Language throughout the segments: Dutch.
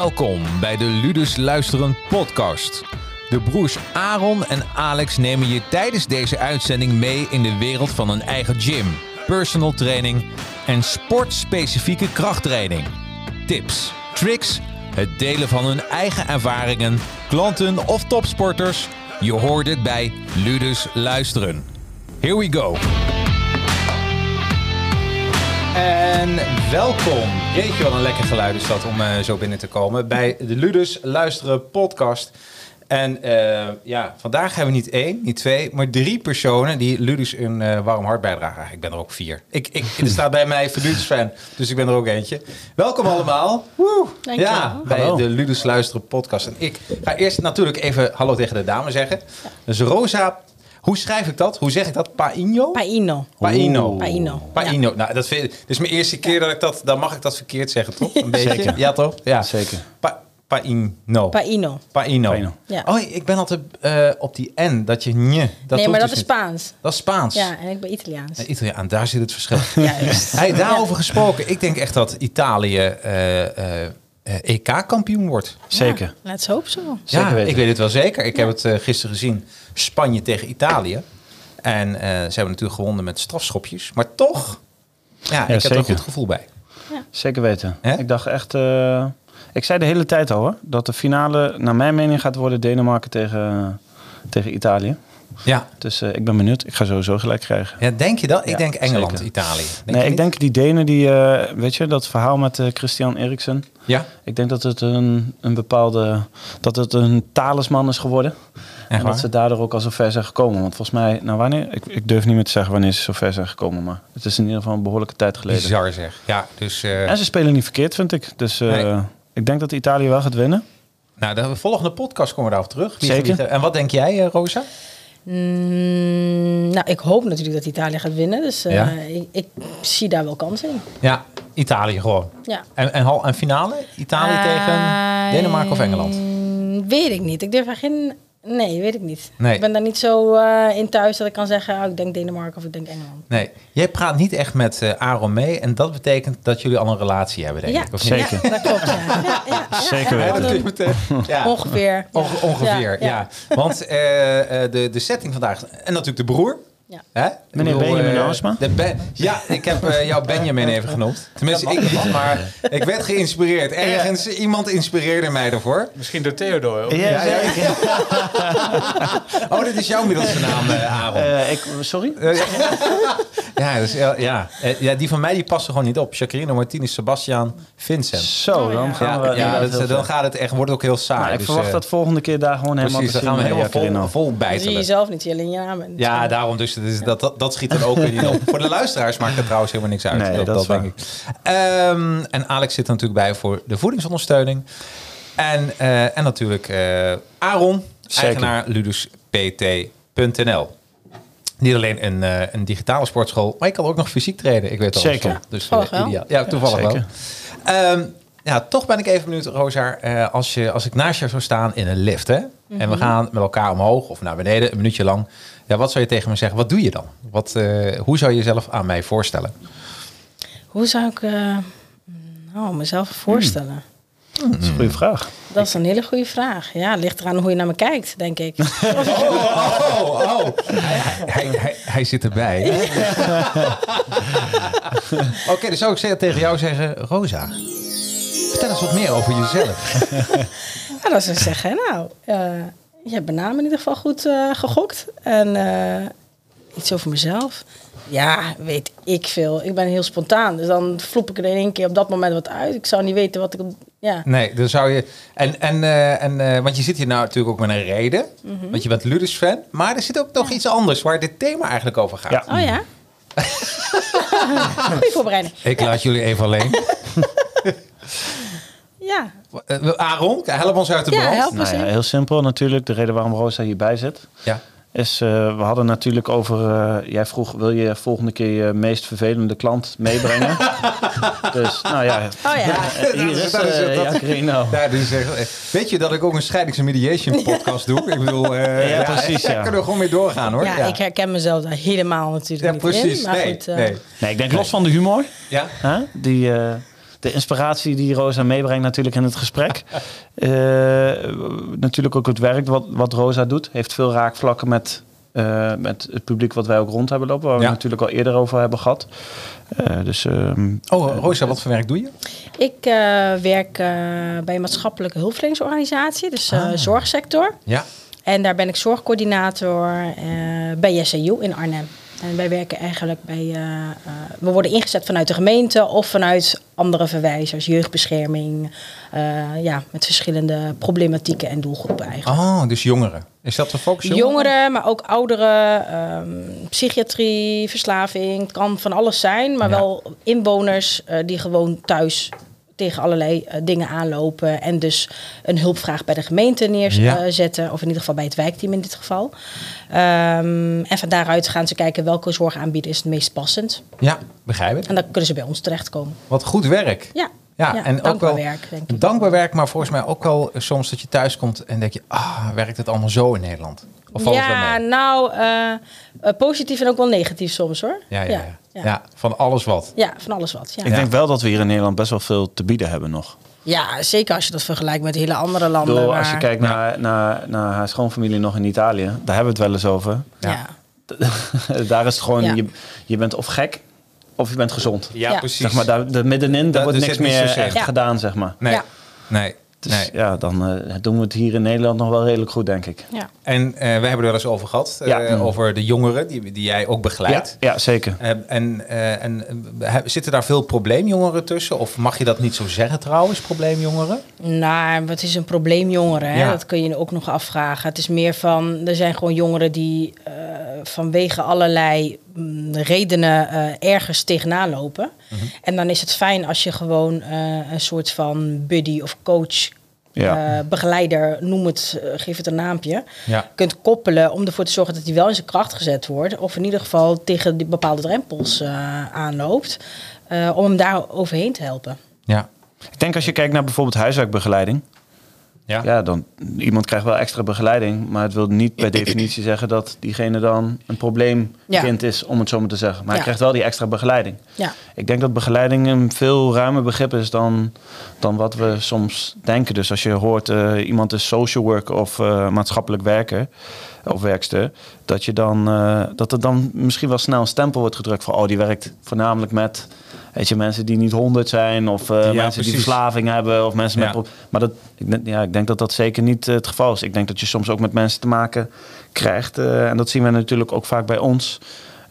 Welkom bij de Ludus Luisteren podcast. De broers Aaron en Alex nemen je tijdens deze uitzending mee in de wereld van een eigen gym, personal training en sportspecifieke krachttraining. Tips, tricks, het delen van hun eigen ervaringen, klanten of topsporters. Je hoort het bij Ludus Luisteren. Here we go. En welkom. Jeetje, wat een lekker geluid is dat om eh, zo binnen te komen bij de Ludus Luisteren podcast. En eh, ja, vandaag hebben we niet één, niet twee, maar drie personen die Ludus een eh, warm hart bijdragen. Ik ben er ook vier. Ik, ik, er staat bij mij Ludus fan, dus ik ben er ook eentje. Welkom allemaal. Woe. Dank Ja, bij Hallo. de Ludus Luisteren podcast. En ik ga eerst natuurlijk even hallo tegen de dame zeggen. Dus Rosa, hoe schrijf ik dat? Hoe zeg ik dat? Paino? Paino. Paino. Paino. Paino. Nou, dat vind, is mijn eerste keer dat ik dat... Dan mag ik dat verkeerd zeggen, toch? Een beetje. Zeker. Ja, toch? Ja. Zeker. Pa, paino. Paino. Paino. Paino. Ja. Oh, ik ben altijd eh, op die N. Dat je nje. Dat nee, maar dat dus is niet. Spaans. Dat is Spaans. Ja, en ik ben Italiaans. Eh, Italiaan, daar zit het verschil. Juist. Hey, daarover gesproken. Ik denk echt dat Italië eh, eh, EK-kampioen wordt. Zeker. Ja, let's hope zo. Zeker ja, weten. ik weet het wel zeker. Ik heb het eh, gisteren gezien. Spanje tegen Italië. En eh, ze hebben natuurlijk gewonnen met strafschopjes. Maar toch, ja, ik heb er een goed gevoel bij. Zeker weten. Hè? Ik dacht echt... eh, ik zei de hele tijd al hoor, dat de finale naar mijn mening gaat worden Denemarken tegen, tegen Italië. Ja. Dus eh, ik ben benieuwd. Ik ga sowieso gelijk krijgen. ja, denk je dat? Ik Ja, denk Engeland, zeker. Italië. nee, ik niet? denk die Denen, die, eh, weet je, dat verhaal met eh, Christian Eriksen. Ja? Ik denk dat het een, een bepaalde, dat het een talisman is geworden. en dat ze daardoor ook al zo ver zijn gekomen. Want volgens mij, nou wanneer, ik, ik durf niet meer te zeggen wanneer ze zo ver zijn gekomen. Maar het is in ieder geval een behoorlijke tijd geleden. Bizar zeg. Ja, dus... En ze spelen niet verkeerd, vind ik. Dus Nee. ik denk dat Italië wel gaat winnen. nou, de volgende podcast komen we daarop terug. Wie- Zeker. wie- En wat denk jij, Rosa? Mm, nou, ik hoop natuurlijk dat Italië gaat winnen. Dus eh, Ja? ik, ik zie daar wel kans in. Ja, Italië gewoon. Ja. En, en, en finale? Italië tegen Denemarken of Engeland? Weet ik niet. Ik durf er geen... Nee, weet ik niet. Nee. Ik ben daar niet zo eh, in thuis dat ik kan zeggen... Oh, ik denk Denemarken of ik denk Engeland. Nee, jij praat niet echt met eh Aaron mee. En dat betekent dat jullie al een relatie hebben, denk ja, ik. Of? Zeker. ja, dat klopt. Ja. Ja, Zeker weten. dat kun je meteen. Ja. Ongeveer. ja. Onge- ongeveer, ja. Ja, Want eh, eh, de, de setting vandaag... En natuurlijk de broer. Ja. Hè? Meneer bedoel, Benjamin eh, de Ben- ja, ik heb eh, jou Benjamin even genoemd. Tenminste, ik niet, maar ik werd geïnspireerd. Ergens, iemand inspireerde mij ervoor. Misschien door Theodor. of- Ja, Ja, ja, ik- Oh, dit is jouw middelste naam, eh, Aaron. Eh, ik, sorry? Eh, ja, dus, ja, ja. Eh, ja, die van mij die passen gewoon niet op. Jacqueline Martinez, Sebastian, Vincent. Zo, dan gaan we... ja, dat, dan gaat het echt, wordt ook heel saai. Nou, ik Dus, verwacht eh, dat volgende keer daar gewoon helemaal Precies, dan gaan we helemaal eh, vol, vol Dan zie je bijtelen. jezelf niet, je alleen. Ja, daarom dus, dus dat, dat, dat schiet er ook weer niet op. Voor de luisteraars maakt het trouwens helemaal niks uit. Nee, dat denk ik. Ehm, en Alex zit er natuurlijk bij voor de voedingsondersteuning. En, eh, en natuurlijk eh, Aaron, Zeker. eigenaar luduspt.nl. Niet alleen een, eh, een digitale sportschool, maar je kan ook nog fysiek trainen. Ik weet het al. Zeker. Dus Toevallig wel. ideaal. Ja, toevallig Zeker. wel. Ehm, ja, toch ben ik even benieuwd, Rosa. eh, als, je, als ik naast jou zou staan in een lift, hè? En Mhm. we gaan met elkaar omhoog of naar beneden, een minuutje lang. Ja, wat zou je tegen me zeggen? Wat doe je dan? Wat, eh, hoe zou je jezelf aan mij voorstellen? Hoe zou ik eh, nou, mezelf voorstellen? Dat is een goede vraag. Dat is een hele goede vraag. Ja, het ligt eraan hoe je naar me kijkt, denk ik. Oh, oh. Hij, hij, hij zit erbij. Oké, dan zou ik zeggen- tegen jou zeggen, Rosa, vertel eens wat meer over jezelf. Ja, dat zou zeggen, nou, eh, je hebt mijn naam in ieder geval goed eh, gegokt. En eh, iets over mezelf. Ja, weet ik veel. Ik ben heel spontaan. Dus dan vloep ik er in één keer op dat moment wat uit. Ik zou niet weten wat ik... Ja, Nee, dan zou je. En, en, eh, en, eh, want je zit hier nou natuurlijk ook met een reden. Want je bent Ludus fan. Maar er zit ook nog iets anders waar dit thema eigenlijk over gaat. Ja. Oh ja? Goeie voorbereiding. Ik laat jullie even alleen. Ja, Eh, Aaron, help ons uit de Ja, brand. help. Nou ja, heel simpel natuurlijk. De reden waarom Rosa hierbij zit. Ja. Is, eh, we hadden natuurlijk over... eh, jij vroeg, wil je volgende keer je meest vervelende klant meebrengen? dus, nou ja. Oh ja. Hier is, Dat is dat-. Ja, weet je dat ik ook een scheidings- en mediation podcast doe? Ik bedoel, eh, Ja, precies, Daar ja. kunnen we gewoon mee doorgaan hoor. ja, ik herken mezelf daar helemaal natuurlijk Ja, niet precies. in. Maar nee, goed, nee. Nee, ik denk los van de humor. Ja? Hè? Die, eh, de inspiratie die Rosa meebrengt natuurlijk in het gesprek. Eh, natuurlijk ook het werk wat, wat Rosa doet. Heeft veel raakvlakken met, eh, met het publiek wat wij ook rond hebben lopen. Waar we Ja. natuurlijk al eerder over hebben gehad. Eh, dus ehm, Oh, Rosa, wat voor werk doe je? Ik eh, werk eh, bij een maatschappelijke hulpverleningsorganisatie, dus eh, Ah. zorgsector. Ja. En daar ben ik zorgcoördinator eh, bij SAU in Arnhem. En wij werken eigenlijk bij. eh, eh, we worden ingezet vanuit de gemeente of vanuit andere verwijzers, jeugdbescherming. eh, ja, met verschillende problematieken en doelgroepen eigenlijk. Oh, dus jongeren. Is dat de focus? Jongeren, maar ook ouderen, ehm, psychiatrie, verslaving. Het kan van alles zijn, maar Ja. wel inwoners die gewoon thuis tegen allerlei eh, dingen aanlopen. En dus een hulpvraag bij de gemeente Ja. neerzetten. Of in ieder geval bij het wijkteam in dit geval. Ehm, en van daaruit gaan ze kijken welke zorgaanbieder is het meest passend. Ja, begrijp ik. En dan kunnen ze bij ons terechtkomen. Wat goed werk. Ja, Ja, ja, en ook wel werk, denk ik. dankbaar werk, maar volgens mij ook wel soms dat je thuis komt en denk je, ah, werkt het allemaal zo in Nederland? Of valt het ja, wel mee? nou, eh, eh, positief en ook wel negatief soms hoor. Ja, ja, ja. Ja. ja, van alles wat. Ja, van alles wat. Ja. ik denk wel dat we hier in Nederland best wel veel te bieden hebben nog. Ja, zeker als je dat vergelijkt met hele andere landen. Door, als je kijkt naar, naar, naar haar schoonfamilie nog in Italië, daar hebben we het wel eens over. Ja. daar is het gewoon, Ja. je, je bent of gek of je bent gezond. Ja, Ja. precies. Zeg maar, daar, daar middenin, daar wordt niks meer echt Ja. gedaan, zeg maar. Nee, Ja. nee, Dus nee. ja, dan eh, doen we het hier in Nederland nog wel redelijk goed, denk ik. Ja. En eh, we hebben er wel eens over gehad, eh, Ja. over de jongeren die, die jij ook Ja, begeleidt. ja, zeker. Eh, en eh, en zitten daar veel probleemjongeren tussen? Of mag je dat niet zo zeggen trouwens, probleemjongeren? Nou, wat is een probleem jongeren? Hè? Ja. Dat kun je ook nog afvragen. Het is meer van, er zijn gewoon jongeren die eh, vanwege allerlei mm, redenen eh, ergens tegenaan lopen. Mhm. En dan is het fijn als je gewoon eh, een soort van buddy of coach, Ja. eh, begeleider, noem het, geef het een naampje, Ja. kunt koppelen om ervoor te zorgen dat hij wel in zijn kracht gezet wordt. Of in ieder geval tegen die bepaalde drempels aanloopt. om hem daar overheen te helpen. Ja. Ik denk als je kijkt naar bijvoorbeeld huiswerkbegeleiding. Ja. Ja, dan iemand krijgt wel extra begeleiding, maar het wil niet per definitie zeggen dat diegene dan een probleemkind Ja. is, om het zo maar te zeggen. Maar hij krijgt wel die extra begeleiding. Ja. Ik denk dat begeleiding een veel ruimer begrip is dan, dan wat we soms denken. Dus als je hoort eh, iemand is social worker of eh, maatschappelijk werker of werkster, dat, je dan, eh, dat er dan misschien wel snel een stempel wordt gedrukt van oh, die werkt voornamelijk met weet je, mensen die niet honderd zijn of eh, mensen precies. die verslaving hebben of mensen Ja. met maar dat, ik, ja, ik denk dat dat zeker niet eh, het geval is. Ik denk dat je soms ook met mensen te maken krijgt. eh, en dat zien we natuurlijk ook vaak bij ons.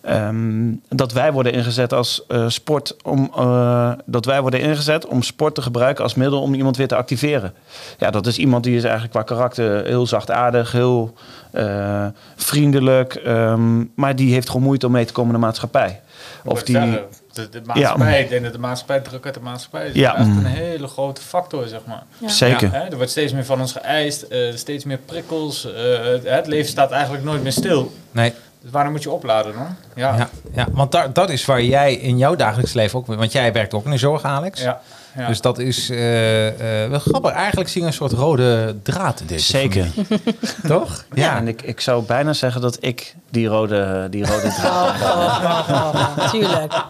ehm, dat wij worden ingezet als eh, sport om eh, dat wij worden ingezet om sport te gebruiken als middel om iemand weer te activeren. Ja, dat is iemand die is eigenlijk qua karakter heel zachtaardig, heel eh, vriendelijk, ehm, maar die heeft gewoon moeite om mee te komen in de maatschappij. Of die, de, de maatschappij, ik denk dat de maatschappij druk uit de maatschappij is Ja. echt Mm. een hele grote factor, zeg maar. Ja. zeker. Hè, er wordt steeds meer van ons geëist, eh, steeds meer prikkels. eh, het, leven staat eigenlijk nooit meer stil. Nee. Dus waarom moet je opladen dan? Ja, Ja, ja, want daar, dat is waar jij in jouw dagelijks leven ook... Want jij werkt ook in de zorg, Alex. ja, ja. Dus dat is eh, eh, wel grappig. Eigenlijk zie je een soort rode draad in deze Zeker. familie. Toch? Ja, en ik, ik zou bijna zeggen dat ik die rode, die rode draad. Oh, oh, oh, oh, tuurlijk.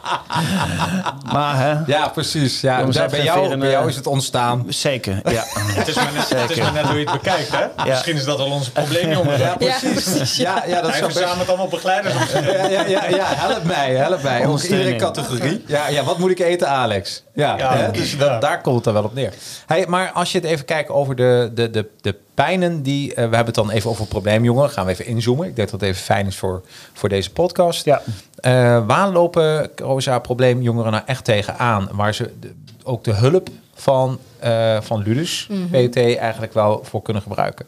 Maar hè, Ja, precies. Ja, Om daar bij, jou, bij jou eh, is het ontstaan. zeker. Ja. het, is maar net, het is maar net hoe je het bekijkt, hè? Misschien is dat al onze probleem, jongen. Ja, precies. Ja, ja, dat Hij zou best... verzamelt allemaal begeleiders. op. Ja, ja, ja, ja, help mij, help mij. Ook iedere categorie. Ja, ja, wat moet ik eten, Alex? Ja, Ja, dus dat, daar komt het dan wel op neer. Hey, maar als je het even kijkt over de, de, de, de pijnen die... eh, we hebben het dan even over probleemjongeren. Gaan we even inzoomen. Ik denk dat het even fijn is voor, voor deze podcast. Ja. Eh, waar lopen Rosa probleemjongeren nou echt tegenaan? Waar ze de- ook de hulp van, eh, van Ludus, PT, eigenlijk wel voor kunnen gebruiken?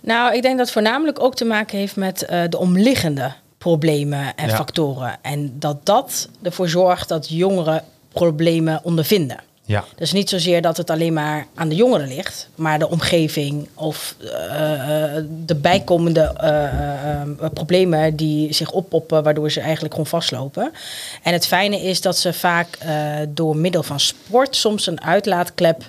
Nou, ik denk dat het voornamelijk ook te maken heeft met eh, de omliggende problemen en Ja. factoren. En dat dat ervoor zorgt dat jongeren problemen ondervinden. Ja. Dus niet zozeer dat het alleen maar aan de jongeren ligt, maar de omgeving of eh, de bijkomende eh, eh, problemen die zich oppoppen, waardoor ze eigenlijk gewoon vastlopen. En het fijne is dat ze vaak door middel van sport soms een uitlaatklep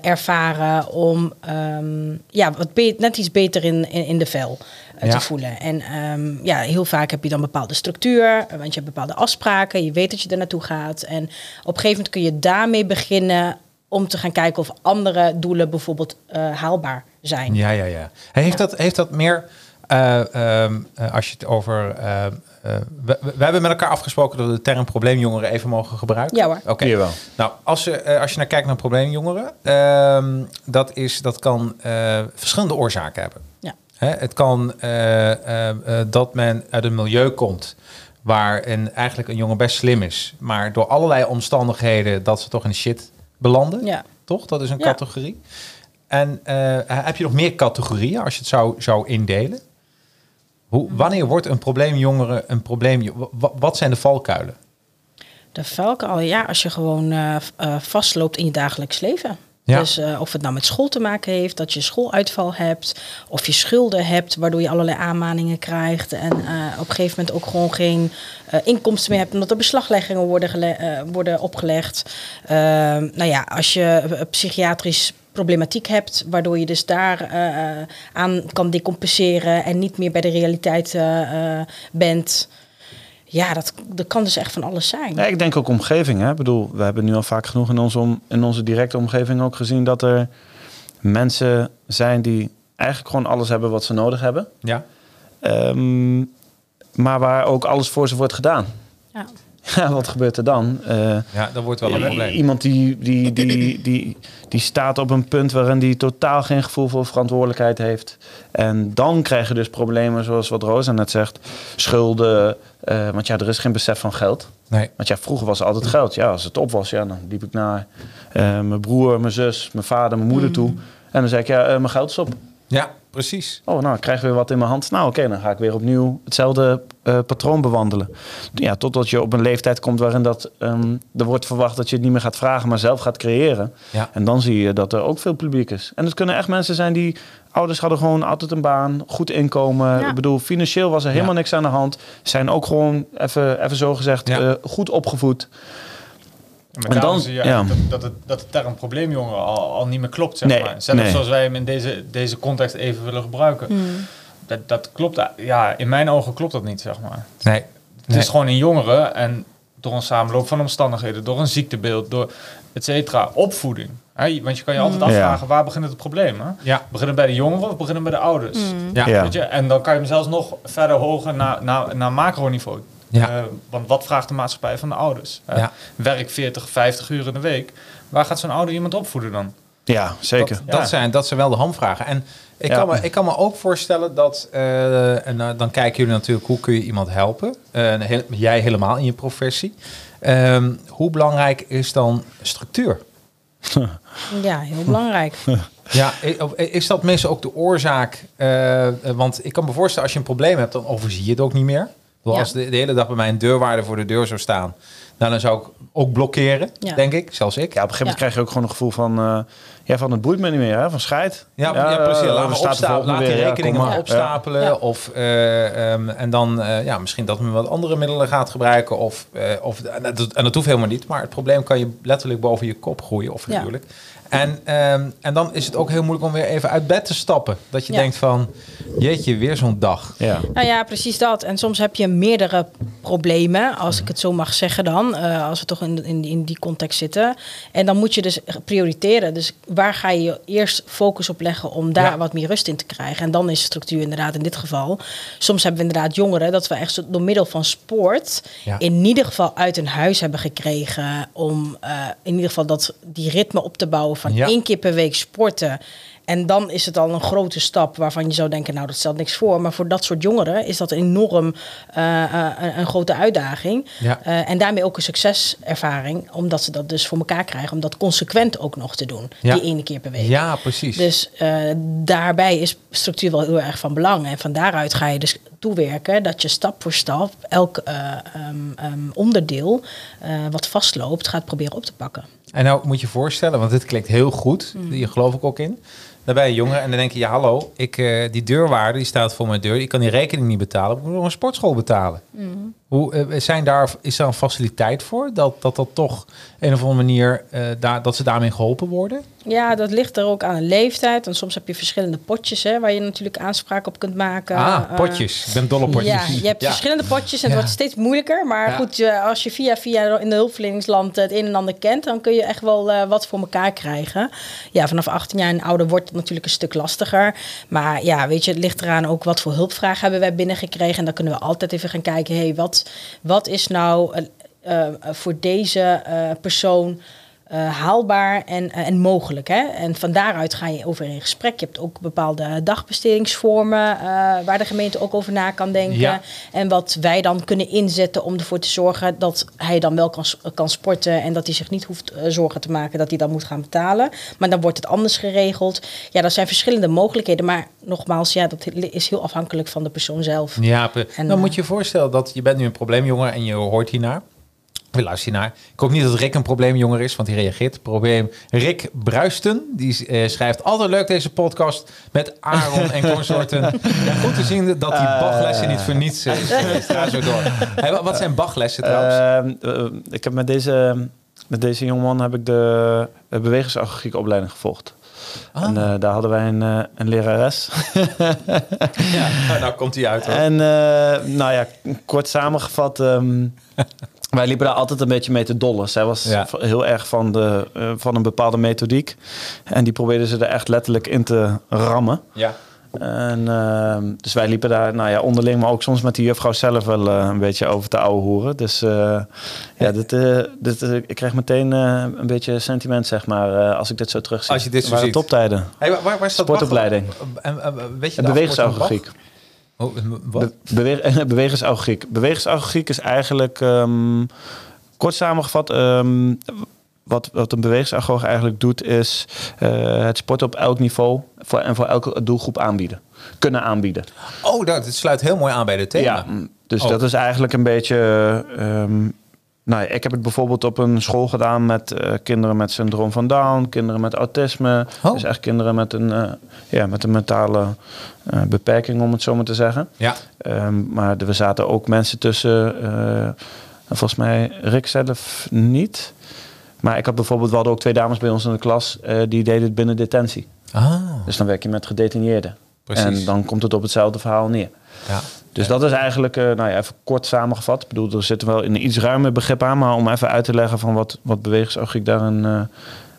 ervaren om ehm, ja, wat net iets beter in, in, in de vel Ja. te voelen. En ehm, ja, heel vaak heb je dan bepaalde structuur, eh, want je hebt bepaalde afspraken, je weet dat je er naartoe gaat. En op een gegeven moment kun je daarmee beginnen om te gaan kijken of andere doelen bijvoorbeeld eh, haalbaar zijn. Ja, ja, ja. Heeft, dat, heeft dat meer, eh, ehm, eh, als je het over... eh, eh, we, we hebben met elkaar afgesproken dat we de term probleemjongeren even mogen gebruiken. Ja hoor. Oké. Wel. Nou, als je, eh, als je naar kijkt naar probleemjongeren, ehm, dat, is, dat kan eh, verschillende oorzaken hebben. Hè, het kan eh, eh, eh, dat men uit een milieu komt waar een, eigenlijk een jongen best slim is, maar door allerlei omstandigheden dat ze toch in shit belanden. Ja. Toch? Dat is een Ja. categorie. En heb je nog meer categorieën als je het zou, zou indelen? Hoe, wanneer wordt een probleemjongere een probleem? wa- Wat zijn de valkuilen? De valkuil, ja, als je gewoon vastloopt in je dagelijks leven. Dus eh, of het nou met school te maken heeft, dat je schooluitval hebt, of je schulden hebt, waardoor je allerlei aanmaningen krijgt en eh, op een gegeven moment ook gewoon geen eh, inkomsten meer hebt, omdat er beslagleggingen worden, worden opgelegd. Ehm, nou ja, als je psychiatrisch problematiek hebt, waardoor je dus daar aan kan decompenseren en niet meer bij de realiteit bent. Ja, dat, dat kan dus echt van alles zijn. Ja, ik denk ook omgeving. Hè? Ik bedoel, we hebben nu al vaak genoeg in onze, om, in onze directe omgeving ook gezien dat er mensen zijn die eigenlijk gewoon alles hebben wat ze nodig hebben. Ja. Ehm, maar waar ook alles voor ze wordt gedaan. Ja. Ja, wat gebeurt er dan? Eh, Ja, dat wordt wel een probleem. Iemand die, die, die, die, die staat op een punt waarin die totaal geen gevoel voor verantwoordelijkheid heeft. En dan krijg je dus problemen zoals wat Rosa net zegt. Schulden, eh, want ja, er is geen besef van geld. Nee. Want ja, vroeger was er altijd geld. Ja, als het op was, ja, dan liep ik naar eh, mijn broer, mijn zus, mijn vader, mijn moeder toe. En dan zei ik, ja, mijn geld is op. Ja, precies. Oh, nou, ik krijg weer wat in mijn hand. Nou, oké, dan ga ik weer opnieuw hetzelfde eh, patroon bewandelen. Ja, totdat je op een leeftijd komt waarin dat, ehm, er wordt verwacht dat je het niet meer gaat vragen, maar zelf gaat creëren. Ja. En dan zie je dat er ook veel publiek is. En het kunnen echt mensen zijn die, ouders hadden gewoon altijd een baan, goed inkomen. Ja. Ik bedoel, financieel was er helemaal Ja. niks aan de hand. Zijn ook gewoon, even, even zo gezegd, Ja. eh, goed opgevoed. Maar En dan- zie je ja. dat, dat, het, dat de term probleemjongeren al, al niet meer klopt, zeg Nee, maar. Zelfs nee. zoals wij hem in deze, deze context even willen gebruiken. Hmm. Dat, dat klopt, ja, in mijn ogen klopt dat niet, zeg maar. Nee. Het Nee. is gewoon een jongere en door een samenloop van omstandigheden, door een ziektebeeld, door et cetera, opvoeding. Hè, want je kan je altijd Mm. afvragen, waar begint het probleem? Hè? Ja. Beginnen bij de jongeren of beginnen bij de ouders? Ja. Ja. Weet je? En dan kan je hem zelfs nog verder hoger naar, naar, naar macroniveau. Ja. Eh, want wat vraagt de maatschappij van de ouders? hè? Ja. Werk 40, 50 uur in de week. Waar gaat zo'n ouder iemand opvoeden dan? Ja, zeker. Dat, dat, Ja. zijn, dat zijn wel de hamvragen. En ik, Ja. kan me, ik kan me ook voorstellen dat, eh, en eh, dan kijken jullie natuurlijk, hoe kun je iemand helpen? Eh, heel- jij helemaal in je professie. Ehm, hoe belangrijk is dan structuur? Ja, heel belangrijk. Ja, is dat meestal ook de oorzaak? eh, eh, want ik kan me voorstellen, als je een probleem hebt, dan overzie je het ook niet meer. Ja. Als de, de hele dag bij mij een deurwaarder voor de deur zou staan, nou, dan zou ik ook blokkeren, Ja. denk ik, zelfs ik. Ja, op een gegeven moment Ja. krijg je ook gewoon een gevoel van... eh, ja, van het boeit me niet meer, hè? van scheid. Ja, ja, precies. Laat me staat de opstapelen. volgende Laat die rekeningen maar maar. opstapelen. Ja. Of, eh, ehm, en dan eh, ja, misschien dat men wat andere middelen gaat gebruiken. Of, eh, of, en, dat, en dat hoeft helemaal niet. Maar het probleem kan je letterlijk boven je kop groeien. Of Ja. natuurlijk. En, ehm, en dan is het ook heel moeilijk om weer even uit bed te stappen. Dat je Ja. denkt van, jeetje, weer zo'n dag. Ja. Nou ja, precies dat. En soms heb je meerdere problemen, als ik het zo mag zeggen dan, eh, als we toch in, in, in die context zitten. En dan moet je dus prioriteren. Dus waar ga je je eerst focus op leggen om daar Ja. wat meer rust in te krijgen? En dan is structuur inderdaad in dit geval. Soms hebben we inderdaad jongeren dat we echt door middel van sport Ja. in ieder geval uit een huis hebben gekregen om eh, in ieder geval dat, die ritme op te bouwen van Ja. één keer per week sporten. En dan is het al een grote stap waarvan je zou denken, nou dat stelt niks voor. Maar voor dat soort jongeren is dat enorm eh, eh, een, een grote uitdaging. Ja. Eh, en daarmee ook een succeservaring, omdat ze dat dus voor elkaar krijgen. Om dat consequent ook nog te doen, Ja. die ene keer per week. Ja, precies. Dus daarbij is structuur wel heel erg van belang. En van daaruit ga je dus toewerken dat je stap voor stap elk eh, ehm, ehm, onderdeel wat vastloopt gaat proberen op te pakken. En nou moet je voorstellen, want dit klinkt heel goed. Mm. Hier geloof ik ook in. Dan ben je jonger en dan denk je, ja hallo, ik, eh, die deurwaarde die staat voor mijn deur. Ik kan die rekening niet betalen. Ik moet nog een sportschool betalen. Hoe, eh, zijn daar, is daar een faciliteit voor? Dat dat, dat toch een of andere manier, eh, daar, dat ze daarmee geholpen worden? Ja, dat ligt er ook aan een leeftijd. En soms heb je verschillende potjes hè, waar je natuurlijk aanspraak op kunt maken. ah, Eh, potjes. Ik ben dol op potjes. Ja, je hebt Ja. verschillende potjes en het Ja. wordt steeds moeilijker. Maar Ja. goed, als je via via in de hulpverleningsland het een en ander kent, dan kun je echt wel wat voor elkaar krijgen. Ja, vanaf 18 jaar en ouder wordt het natuurlijk een stuk lastiger. Maar ja, weet je, het ligt eraan ook wat voor hulpvragen hebben wij binnengekregen. En dan kunnen we altijd even gaan kijken, hé, hey, wat, wat is nou eh, eh, voor deze eh, persoon eh, haalbaar en, eh, en mogelijk. Hè? En van daaruit ga je over in gesprek. Je hebt ook bepaalde dagbestedingsvormen eh, waar de gemeente ook over na kan denken. Ja. En wat wij dan kunnen inzetten om ervoor te zorgen dat hij dan wel kan, kan sporten en dat hij zich niet hoeft zorgen te maken dat hij dan moet gaan betalen. Maar dan wordt het anders geregeld. Ja, er zijn verschillende mogelijkheden. Maar nogmaals, ja, dat is heel afhankelijk van de persoon zelf. Ja, En, dan moet je je voorstellen dat je bent nu een probleemjongen en je hoort hiernaar. We luisteren hiernaar. Ik hoop niet dat Rick een probleemjonger is, want hij reageert. Probleem Rick Bruisten, die eh, schrijft altijd leuk deze podcast met Aaron en consorten. Goed te zien dat die Eh. Bachlessen niet voor niets is. geweest. Ga zo door. Hey, wat zijn Bachlessen trouwens? Ehm, eh, ik heb met deze, met deze jongeman heb ik de bewegingsagogiek opleiding gevolgd. Ah. En eh, daar hadden wij een, eh, een lerares. ja, nou, nou komt hij uit hoor. En eh, nou ja, kort samengevat, ehm, wij liepen daar altijd een beetje mee te dollen. Zij was Ja. heel erg van, de, eh, van een bepaalde methodiek. En die probeerde ze er echt letterlijk in te rammen. Ja. En, ehm, dus wij liepen daar nou ja, onderling, maar ook soms met die juffrouw zelf wel eh, een beetje over te ouwe hoeren. Dus eh, ja, dit, dit, ik krijg meteen een beetje sentiment, zeg maar, als ik dit zo terugzie. Als je dit zo waren ziet. toptijden. Hey, waar, waar, waar staat Sportopleiding. En, en, weet je En de bewegingsagogiek. Oh, wat? Bewe is eigenlijk, ehm, kort samengevat, ehm, wat, wat een bewegingsagoog eigenlijk doet, is eh, het sporten op elk niveau voor, en voor elke doelgroep aanbieden. Kunnen aanbieden. Oh, dat sluit heel mooi aan bij de thema. Ja, mm, dus Oh. dat is eigenlijk een beetje. ehm, nou, ik heb het bijvoorbeeld op een school gedaan met eh, kinderen met syndroom van Down, kinderen met autisme. Oh. Dus echt kinderen met een, eh, ja, met een mentale eh, beperking, om het zo maar te zeggen. Ja. Ehm, maar er zaten ook mensen tussen. volgens mij Rick zelf niet. Maar ik had bijvoorbeeld, we hadden ook twee dames bij ons in de klas. die deden het binnen detentie. Ah, Dus dan werk je met gedetineerden. Precies. En dan komt het op hetzelfde verhaal neer. Ja. Dus dat is eigenlijk, eh, nou ja, even kort samengevat. Ik bedoel, er zit wel een iets ruimer begrip aan. Maar om even uit te leggen van wat, wat bewegingsagogiek daar een, eh,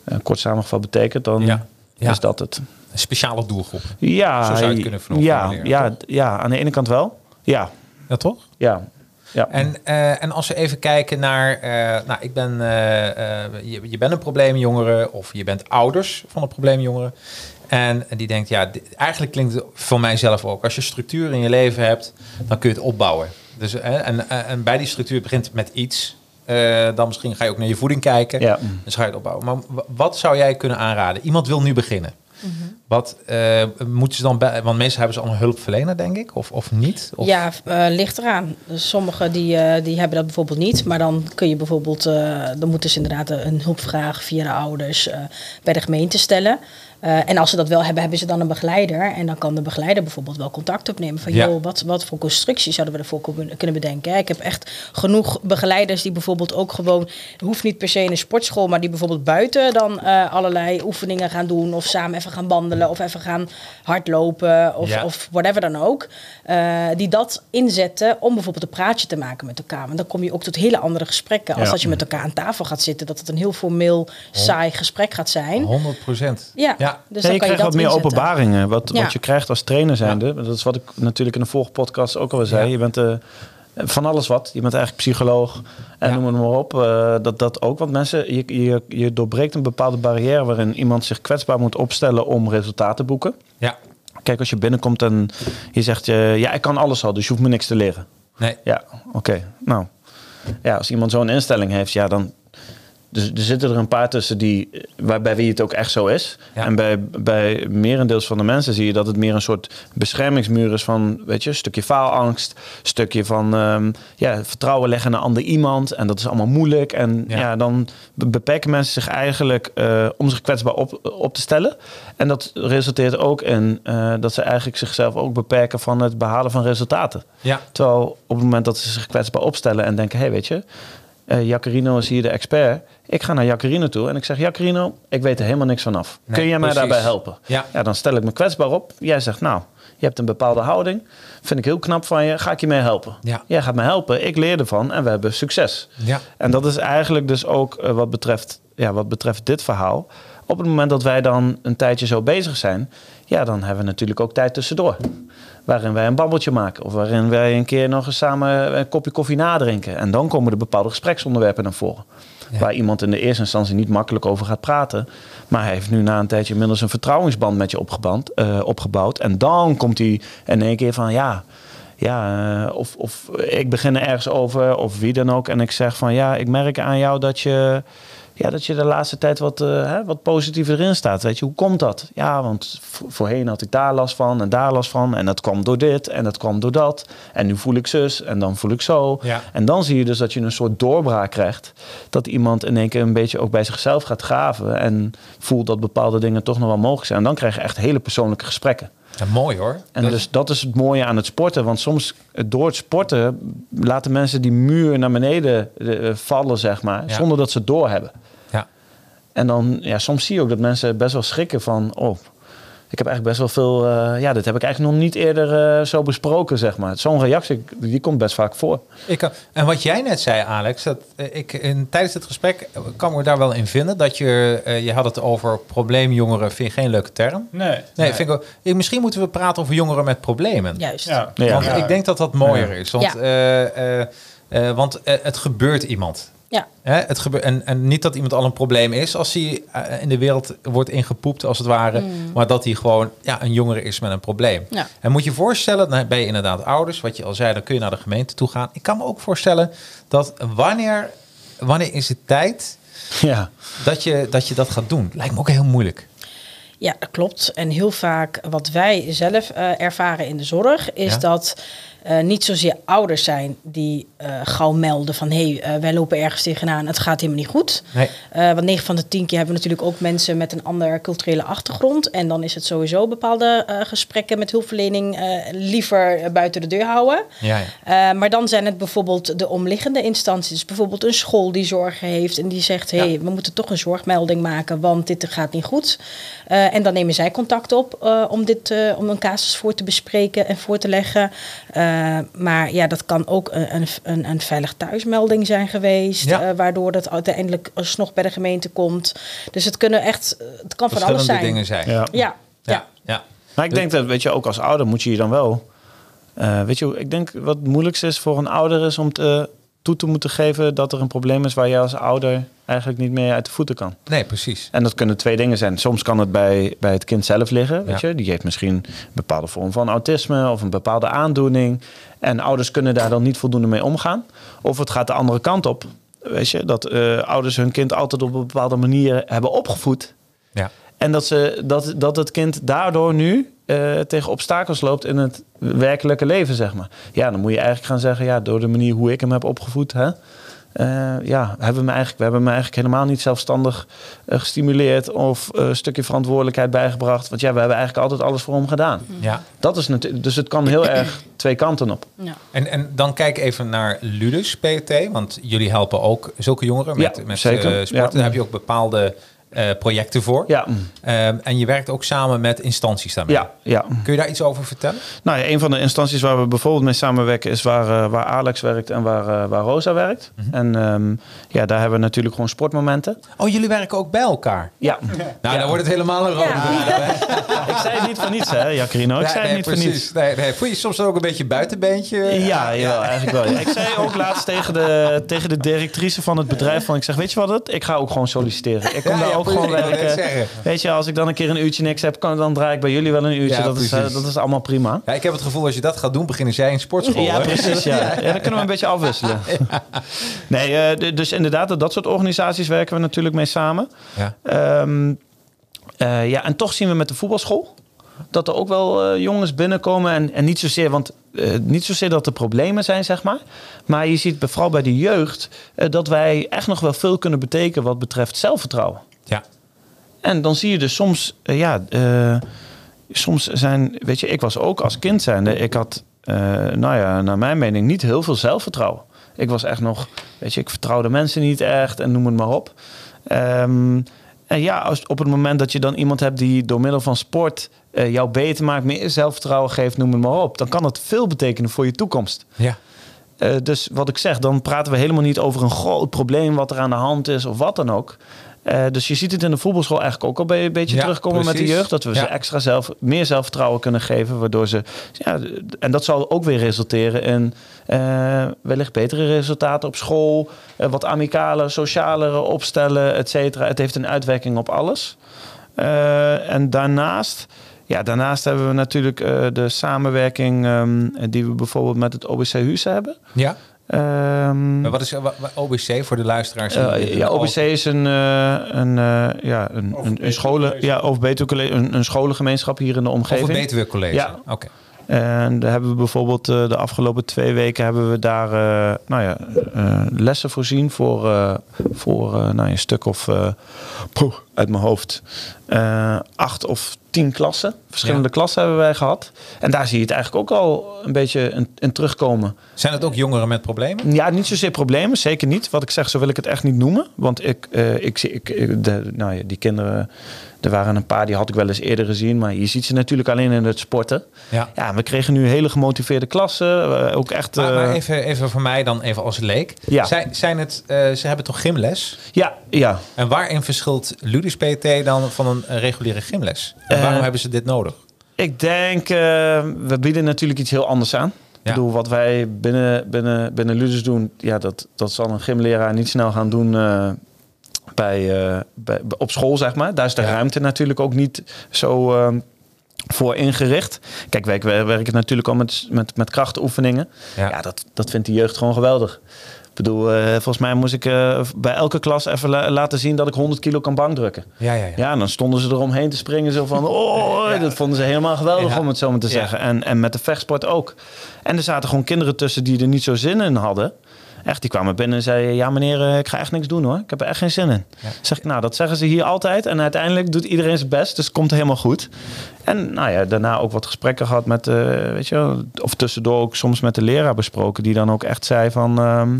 een kort samengevat betekent, dan Ja. Ja. is dat het. Een speciale doelgroep. Ja, Zo zou je kunnen ja, ja, ja, aan de ene kant wel. Ja, Ja, toch? ja. ja. En, eh, en als we even kijken naar, nou, ik ben, je, je bent een probleemjongere of je bent ouders van een probleemjongere. En die denkt, ja, dit- eigenlijk klinkt het voor mijzelf ook. Als je structuur in je leven hebt, dan kun je het opbouwen. Dus, eh, en, en, en bij die structuur begint het met iets. Eh, dan misschien ga je ook naar je voeding kijken. Ja. Dus ga je het opbouwen. Maar wa- wat zou jij kunnen aanraden? Iemand wil nu beginnen. Wat eh, moeten ze dan bij? Want meestal hebben ze allemaal hulpverlener, denk ik, of, of niet? Of, Ja, eh, ligt eraan. Dus sommigen die, eh, die hebben dat bijvoorbeeld niet. Maar dan kun je bijvoorbeeld, eh, dan moeten ze inderdaad een hulpvraag via de ouders eh, bij de gemeente stellen. Eh, en als ze dat wel hebben, hebben ze dan een begeleider. En dan kan de begeleider bijvoorbeeld wel contact opnemen. Van Ja. joh, wat, wat voor constructie zouden we ervoor kunnen bedenken? Ik heb echt genoeg begeleiders die bijvoorbeeld ook gewoon, hoeft niet per se in een sportschool, maar die bijvoorbeeld buiten dan eh, allerlei oefeningen gaan doen. Of samen even gaan wandelen of even gaan hardlopen of, Ja. of whatever dan ook. Eh, die dat inzetten om bijvoorbeeld een praatje te maken met elkaar. Want dan kom je ook tot hele andere gesprekken. Als Ja. dat je met elkaar aan tafel gaat zitten, dat het een heel formeel, saai gesprek gaat zijn. 100 procent. Ja, ja. dus je je krijgt dat wat meer inzetten. openbaringen. Wat, Ja. wat je krijgt als trainer zijnde. Dat is wat ik natuurlijk in de vorige podcast ook al zei. Ja. Je bent eh, van alles wat. Je bent eigenlijk psycholoog en Ja. noem het maar op. eh, dat, dat ook. Want mensen, je, je, je doorbreekt een bepaalde barrière waarin iemand zich kwetsbaar moet opstellen om resultaten te boeken. Ja. Kijk, als je binnenkomt en je zegt, eh, ja, ik kan alles al, dus je hoeft me niks te leren. Nee. Ja, oké. Nou, ja, als iemand zo'n instelling heeft, ja, dan, Dus er zitten er een paar tussen die, waarbij wie het ook echt zo is. Ja. En bij, bij merendeels van de mensen zie je dat het meer een soort beschermingsmuur is van, weet je, een stukje faalangst, stukje van ehm, ja, vertrouwen leggen een ander iemand. En dat is allemaal moeilijk. En Ja. ja, dan be- beperken mensen zich eigenlijk eh, om zich kwetsbaar op, op te stellen. En dat resulteert ook in eh, dat ze eigenlijk zichzelf ook beperken van het behalen van resultaten. Ja. Terwijl op het moment dat ze zich kwetsbaar opstellen en denken: hé, hey, weet je, eh Jacarino is hier de expert. Ik ga naar Jacarino toe en ik zeg: Jacarino, ik weet er helemaal niks vanaf. Nee, Kun jij mij daarbij helpen? Ja. ja, dan stel ik me kwetsbaar op. Jij zegt: Nou, je hebt een bepaalde houding. Vind ik heel knap van je. Ga ik je mee helpen? Ja. Jij gaat me helpen. Ik leer ervan en we hebben succes. Ja. En dat is eigenlijk dus ook eh, wat, betreft, ja, wat betreft dit verhaal. Op het moment dat wij dan een tijdje zo bezig zijn, ja, dan hebben we natuurlijk ook tijd tussendoor. Waarin wij een babbeltje maken. Of waarin wij een keer nog eens samen een kopje koffie nadrinken. En dan komen er bepaalde gespreksonderwerpen naar voren. Ja. Waar iemand in de eerste instantie niet makkelijk over gaat praten. Maar hij heeft nu na een tijdje inmiddels een vertrouwensband met je opgeband, eh, opgebouwd. En dan komt hij in één keer van ja. Ja, eh, of, of ik begin er ergens over, of wie dan ook. En ik zeg van ja, ik merk aan jou dat je, ja, dat je de laatste tijd wat, eh, wat positiever erin staat. Weet je, hoe komt dat? Ja, want vo- voorheen had ik daar last van en daar last van. En dat kwam door dit en dat kwam door dat. En nu voel ik zus en dan voel ik zo. Ja. En dan zie je dus dat je een soort doorbraak krijgt. Dat iemand in één keer een beetje ook bij zichzelf gaat graven. En voelt dat bepaalde dingen toch nog wel mogelijk zijn. En dan krijg je echt hele persoonlijke gesprekken. Ja, mooi hoor. En Dat- dus dat is het mooie aan het sporten. Want soms eh, door het sporten laten mensen die muur naar beneden eh, vallen, zeg maar. Ja. Zonder dat ze het doorhebben. En dan, ja, soms zie je ook dat mensen best wel schrikken van... Oh, ik heb eigenlijk best wel veel... eh, ja, dit heb ik eigenlijk nog niet eerder eh, zo besproken, zeg maar. Zo'n reactie, die komt best vaak voor. Ik, kan- en wat jij net zei, Alex, dat eh, ik in, tijdens het gesprek eh, kan me daar wel in vinden. Dat je, eh, je had het over probleemjongeren, vind je geen leuke term? Nee. Nee, Vind ik ook, eh, misschien moeten we praten over jongeren met problemen. Juist. Ja. Ja. Want ik denk dat dat mooier is. Want, Ja. eh, eh, eh, want eh, het gebeurt iemand. Ja. Hè, het gebe- en, en niet dat iemand al een probleem is als hij eh, in de wereld wordt ingepoept, als het ware. Maar dat hij gewoon ja, een jongere is met een probleem. Ja. En moet je voorstellen, dan ben je inderdaad ouders, wat je al zei, dan kun je naar de gemeente toe gaan. Ik kan me ook voorstellen dat wanneer, wanneer is het tijd Ja, dat je, dat je dat gaat doen? Lijkt me ook heel moeilijk. Ja, dat klopt. En heel vaak wat wij zelf eh, ervaren in de zorg is Ja. dat eh, niet zozeer ouders zijn die eh, gauw melden van hé, hey, eh, wij lopen ergens tegenaan, het gaat helemaal niet goed. Nee. Want 9 van de 10 keer hebben we natuurlijk ook mensen met een andere culturele achtergrond. En dan is het sowieso bepaalde gesprekken met hulpverlening liever buiten de deur houden. Ja, ja. Maar dan zijn het bijvoorbeeld de omliggende instanties. Dus bijvoorbeeld een school die zorgen heeft en die zegt: hé, hey, Ja. we moeten toch een zorgmelding maken, want dit gaat niet goed. En dan nemen zij contact op om, dit, om een casus voor te bespreken en voor te leggen. Eh, maar ja, dat kan ook een, een, een, een veilig thuismelding zijn geweest, Ja. eh, waardoor dat uiteindelijk alsnog bij de gemeente komt. Dus het kunnen echt, het kan van alles Verschillende zijn. dingen zijn. ja. Ja, ja. ja. ja. Maar ik denk dat, weet je, ook als ouder moet je je dan wel... eh, weet je, ik denk wat het moeilijkste is voor een ouder is om te, toe te moeten geven dat er een probleem is waar je als ouder eigenlijk niet meer uit de voeten kan. Nee, precies. En dat kunnen twee dingen zijn. Soms kan het bij, bij het kind zelf liggen. Weet Ja. je? Die heeft misschien een bepaalde vorm van autisme of een bepaalde aandoening. En ouders kunnen daar dan niet voldoende mee omgaan. Of het gaat de andere kant op. Weet je, dat eh, ouders hun kind altijd op een bepaalde manier hebben opgevoed. Ja. En dat, ze, dat, dat het kind daardoor nu eh, tegen obstakels loopt in het werkelijke leven, zeg maar. Ja, dan moet je eigenlijk gaan zeggen, ja, door de manier hoe ik hem heb opgevoed, hè, eh, ja, hebben we, me eigenlijk, we hebben me eigenlijk helemaal niet zelfstandig eh, gestimuleerd of eh, een stukje verantwoordelijkheid bijgebracht. Want ja, we hebben eigenlijk altijd alles voor hem gedaan. ja. Dat is natuurlijk, dus het kan heel erg twee kanten op. ja. En, en dan kijk even naar Ludus PT, want jullie helpen ook zulke jongeren met, Ja, met zeker. eh, sporten. Ja. Daar heb je ook bepaalde eh, projecten voor. Ja, Ehm, en je werkt ook samen met instanties daarmee. ja, ja. Kun je daar iets over vertellen? Nou ja, een van de instanties waar we bijvoorbeeld mee samenwerken is waar, eh, waar Alex werkt en waar, eh, waar Rosa werkt. En ehm, ja, daar hebben we natuurlijk gewoon sportmomenten. Oh, jullie werken ook bij elkaar. Ja, Nou, dan wordt het helemaal een rode Ja. draad, hè? ik zei het niet voor niets, hè, Jacarino. Ik Nee, zei het nee, niet voor precies. niets. Nee, nee. Voel je soms ook een beetje buitenbeentje? Ja, ja, eigenlijk wel. ja. Ik zei ook laatst tegen de, tegen de directrice van het bedrijf: van, ik zeg, weet je wat het? Ik ga ook gewoon solliciteren. Ik kom Ja, daar ja, ook gewoon werken. Weet je, als ik dan een keer een uurtje niks heb, kan, dan draai ik bij jullie wel een uurtje. Dat, is, eh, dat is allemaal prima. Ja, ik heb het gevoel als je dat gaat doen, beginnen zij in sportschool. Ja, hè? precies. Ja. Ja, dan kunnen we een beetje afwisselen. Nee, eh, dus inderdaad, dat soort organisaties werken we natuurlijk mee samen. Ja. Ehm, eh, ja, en toch zien we met de voetbalschool dat er ook wel jongens binnenkomen. En, en niet, zozeer, want, niet zozeer dat er problemen zijn, zeg maar. Maar je ziet vooral bij de jeugd dat wij echt nog wel veel kunnen betekenen wat betreft zelfvertrouwen. Ja. En dan zie je dus soms, eh, ja, eh, soms zijn, weet je, ik was ook als kind zijnde, ik had, eh, nou ja, naar mijn mening niet heel veel zelfvertrouwen. Ik was echt nog, weet je, ik vertrouwde mensen niet echt en noem het maar op. Ehm, en ja, als, op het moment dat je dan iemand hebt die door middel van sport jou beter maakt, meer zelfvertrouwen geeft, noem het maar op, dan kan dat veel betekenen voor je toekomst. Ja. Dus wat ik zeg, dan praten we helemaal niet over een groot probleem wat er aan de hand is of wat dan ook. Eh, dus je ziet het in de voetbalschool eigenlijk ook al een beetje Ja, terugkomen met de jeugd. Dat we ze extra zelf, meer zelfvertrouwen kunnen geven. Waardoor ze. Ja, en dat zal ook weer resulteren in eh, wellicht betere resultaten op school. eh, wat amicale, socialere opstellen, et cetera. Het heeft een uitwerking op alles. En daarnaast. Ja, daarnaast hebben we natuurlijk de samenwerking ehm, die we bijvoorbeeld met het OBC Husse hebben. ja. Ehm, Maar wat is OBC voor de luisteraars? dit ja, OBC is een, eh, een, eh, ja, een, een, een scholen, ja, of beter college, een, een scholengemeenschap hier in de Of omgeving. een Betuwe College? Ja. Oké. En daar hebben we bijvoorbeeld eh, de afgelopen twee weken hebben we daar eh, nou ja, eh, lessen voorzien voor, eh, voor eh, nou, een stuk of eh, poeh, uit mijn hoofd eh, acht of tien klassen. Verschillende Ja. klassen hebben wij gehad. En daar zie je het eigenlijk ook al een beetje in, in terugkomen. Zijn het ook jongeren met problemen? Ja, niet zozeer problemen, zeker niet. Wat ik zeg, zo wil ik het echt niet noemen. Want ik, eh, ik zie, ik, ik- de, nou ja, die kinderen, er waren een paar die had ik wel eens eerder gezien. Maar je ziet ze natuurlijk alleen in het sporten. Ja. Ja, we kregen nu hele gemotiveerde klassen. ook echt. Maar, maar eh, even, even voor mij dan even als leek. Ja. Zijn, zijn het, ze hebben toch gymles? Ja, ja. En waarin verschilt Ludus PT dan van een reguliere gymles? En Eh, waarom hebben ze dit nodig? Ik denk, eh, we bieden natuurlijk iets heel anders aan. Ja. Ik bedoel, wat wij binnen, binnen, binnen Ludus doen, ja, dat, dat zal een gymleraar niet snel gaan doen eh, bij, bij, op school, zeg maar. Daar is de Ja. ruimte natuurlijk ook niet zo voor ingericht. Kijk, wij wij werken natuurlijk al met, met, met krachtoefeningen. Ja. Ja, dat, dat vindt de jeugd gewoon geweldig. Ik bedoel, eh, volgens mij moest ik eh, bij elke klas even la- laten zien dat ik 100 kilo kan bankdrukken. Ja, ja, ja. Ja, en dan stonden ze eromheen te springen. Zo van, oh, dat vonden ze helemaal geweldig Ja. om het zo maar te zeggen. En, en met de vechtsport ook. En er zaten gewoon kinderen tussen die er niet zo zin in hadden. Echt, die kwamen binnen en zeiden, ja meneer, eh, ik ga echt niks doen hoor. Ik heb er echt geen zin in. Ja. Zeg ik, nou, dat zeggen ze hier altijd. En uiteindelijk doet iedereen zijn best, dus het komt helemaal goed. En nou ja, daarna ook wat gesprekken gehad met, eh, weet je of tussendoor ook soms met de leraar besproken. Die dan ook echt zei van, ehm,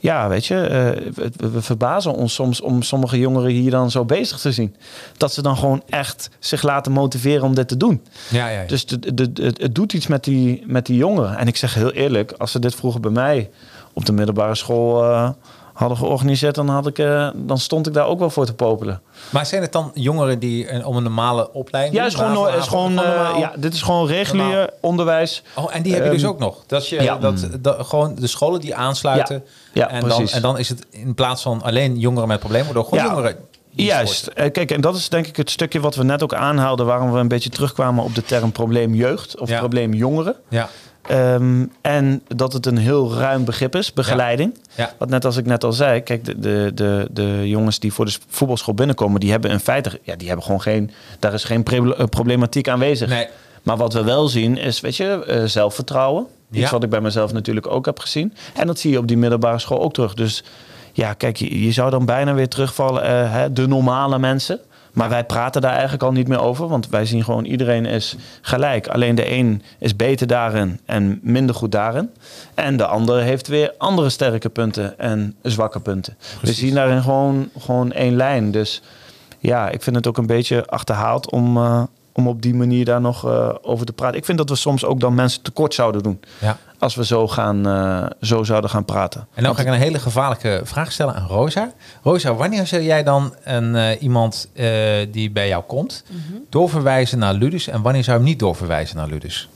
ja, weet je, eh, we, we verbazen ons soms om sommige jongeren hier dan zo bezig te zien. Dat ze dan gewoon echt zich laten motiveren om dit te doen. ja, ja, ja. Dus het doet iets met die, met die jongeren. En ik zeg heel eerlijk, als ze dit vroeger bij mij op de middelbare school eh, hadden georganiseerd, dan, had ik, eh, dan stond ik daar ook wel voor te popelen. Maar zijn het dan jongeren die een, om een normale opleiding Ja, is gewoon, Haven- is gewoon, eh, ja, dit is gewoon regulier Normaal. onderwijs. Oh, en die heb je dus Ehm, ook nog. Dat je ja. dat, dat gewoon de scholen die aansluiten. Ja, ja, en, dan, precies. en dan is het in plaats van alleen jongeren met problemen, ook gewoon Ja, jongeren. Juist. Eh, kijk, en dat is denk ik het stukje wat we net ook aanhaalden, waarom we een beetje terugkwamen op de term probleem jeugd of Ja. probleem jongeren. Ja, Ehm, en dat het een heel ruim begrip is, begeleiding. ja. Want net als ik net al zei, kijk, de, de, de, de jongens die voor de voetbalschool binnenkomen, die hebben in feite, ja, die hebben gewoon geen, daar is geen eh, problematiek aanwezig. Nee. Maar wat we wel zien is, weet je, eh, zelfvertrouwen. Iets Ja. wat ik bij mezelf natuurlijk ook heb gezien. En dat zie je op die middelbare school ook terug. Dus ja, kijk, je, je zou dan bijna weer terugvallen, eh, hè, de normale mensen. Maar wij praten daar eigenlijk al niet meer over. Want wij zien gewoon iedereen is gelijk. Alleen de een is beter daarin en minder goed daarin. En de ander heeft weer andere sterke punten en zwakke punten. We zien daarin gewoon, gewoon één lijn. Dus ja, ik vind het ook een beetje achterhaald om, eh, om op die manier daar nog eh, over te praten. Ik vind dat we soms ook dan mensen tekort zouden doen. ja. Als we zo, gaan, eh, zo zouden gaan praten. En dan ga ik een hele gevaarlijke vraag stellen aan Rosa. Rosa, wanneer zou jij dan een, eh, iemand eh, die bij jou komt doorverwijzen naar Ludus en wanneer zou je hem niet doorverwijzen naar Ludus?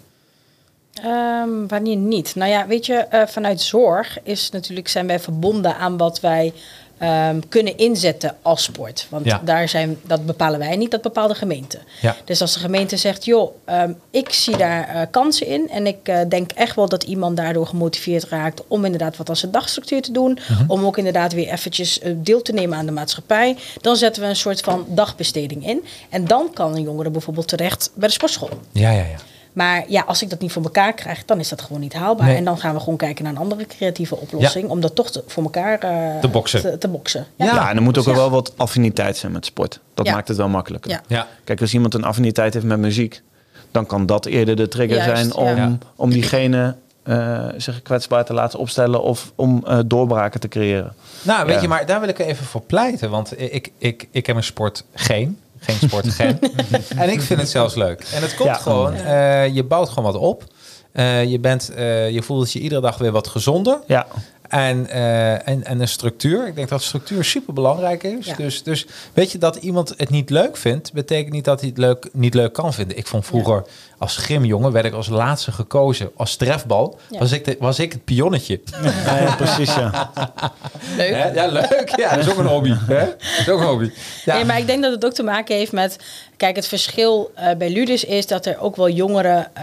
Ehm, wanneer niet? Nou ja, weet je, eh, vanuit zorg is natuurlijk, zijn wij verbonden aan wat wij ehm, kunnen inzetten als sport. Want Ja. daar zijn, dat bepalen wij niet, dat bepaalt de gemeente. Ja. Dus als de gemeente zegt, joh, ehm, ik zie daar eh, kansen in en ik eh, denk echt wel dat iemand daardoor gemotiveerd raakt om inderdaad wat aan zijn dagstructuur te doen, Mhm. om ook inderdaad weer eventjes eh, deel te nemen aan de maatschappij, dan zetten we een soort van dagbesteding in. En dan kan een jongere bijvoorbeeld terecht bij de sportschool. Ja, ja, ja. Maar ja, als ik dat niet voor elkaar krijg, dan is dat gewoon niet haalbaar. Nee. En dan gaan we gewoon kijken naar een andere creatieve oplossing. Om dat toch te- voor elkaar eh, Te boksen. Te, te boksen. Ja, en er moet ook Ja. wel wat affiniteit zijn met sport. Dat Ja. maakt het wel makkelijker. Ja. Ja. Kijk, als iemand een affiniteit heeft met muziek, dan kan dat eerder de trigger Juist, zijn om, ja. om diegene eh, zich kwetsbaar te laten opstellen of om eh, doorbraken te creëren. Nou, weet Ja. je, maar daar wil ik even voor pleiten. Want ik, ik, ik heb een sport geen. Geen sport gen. en ik vind het zelfs leuk. En het komt Ja. gewoon, eh, je bouwt gewoon wat op. Eh, je, bent, eh, je voelt je iedere dag weer wat gezonder. Ja, En, eh, en, en een structuur. Ik denk dat structuur super belangrijk is. Ja. Dus, dus weet je dat iemand het niet leuk vindt, betekent niet dat hij het leuk, niet leuk kan vinden. Ik vond vroeger als gymjongen werd ik als laatste gekozen als trefbal. Ja. Was, ik de, was ik het pionnetje. ja, precies. Ja. Leuk. Hè? Ja, leuk. Ja, dat is ook een hobby. Hè? Dat is ook een hobby. Ja. Nee, maar ik denk dat het ook te maken heeft met... Kijk, het verschil eh, bij Ludus is dat er ook wel jongere eh,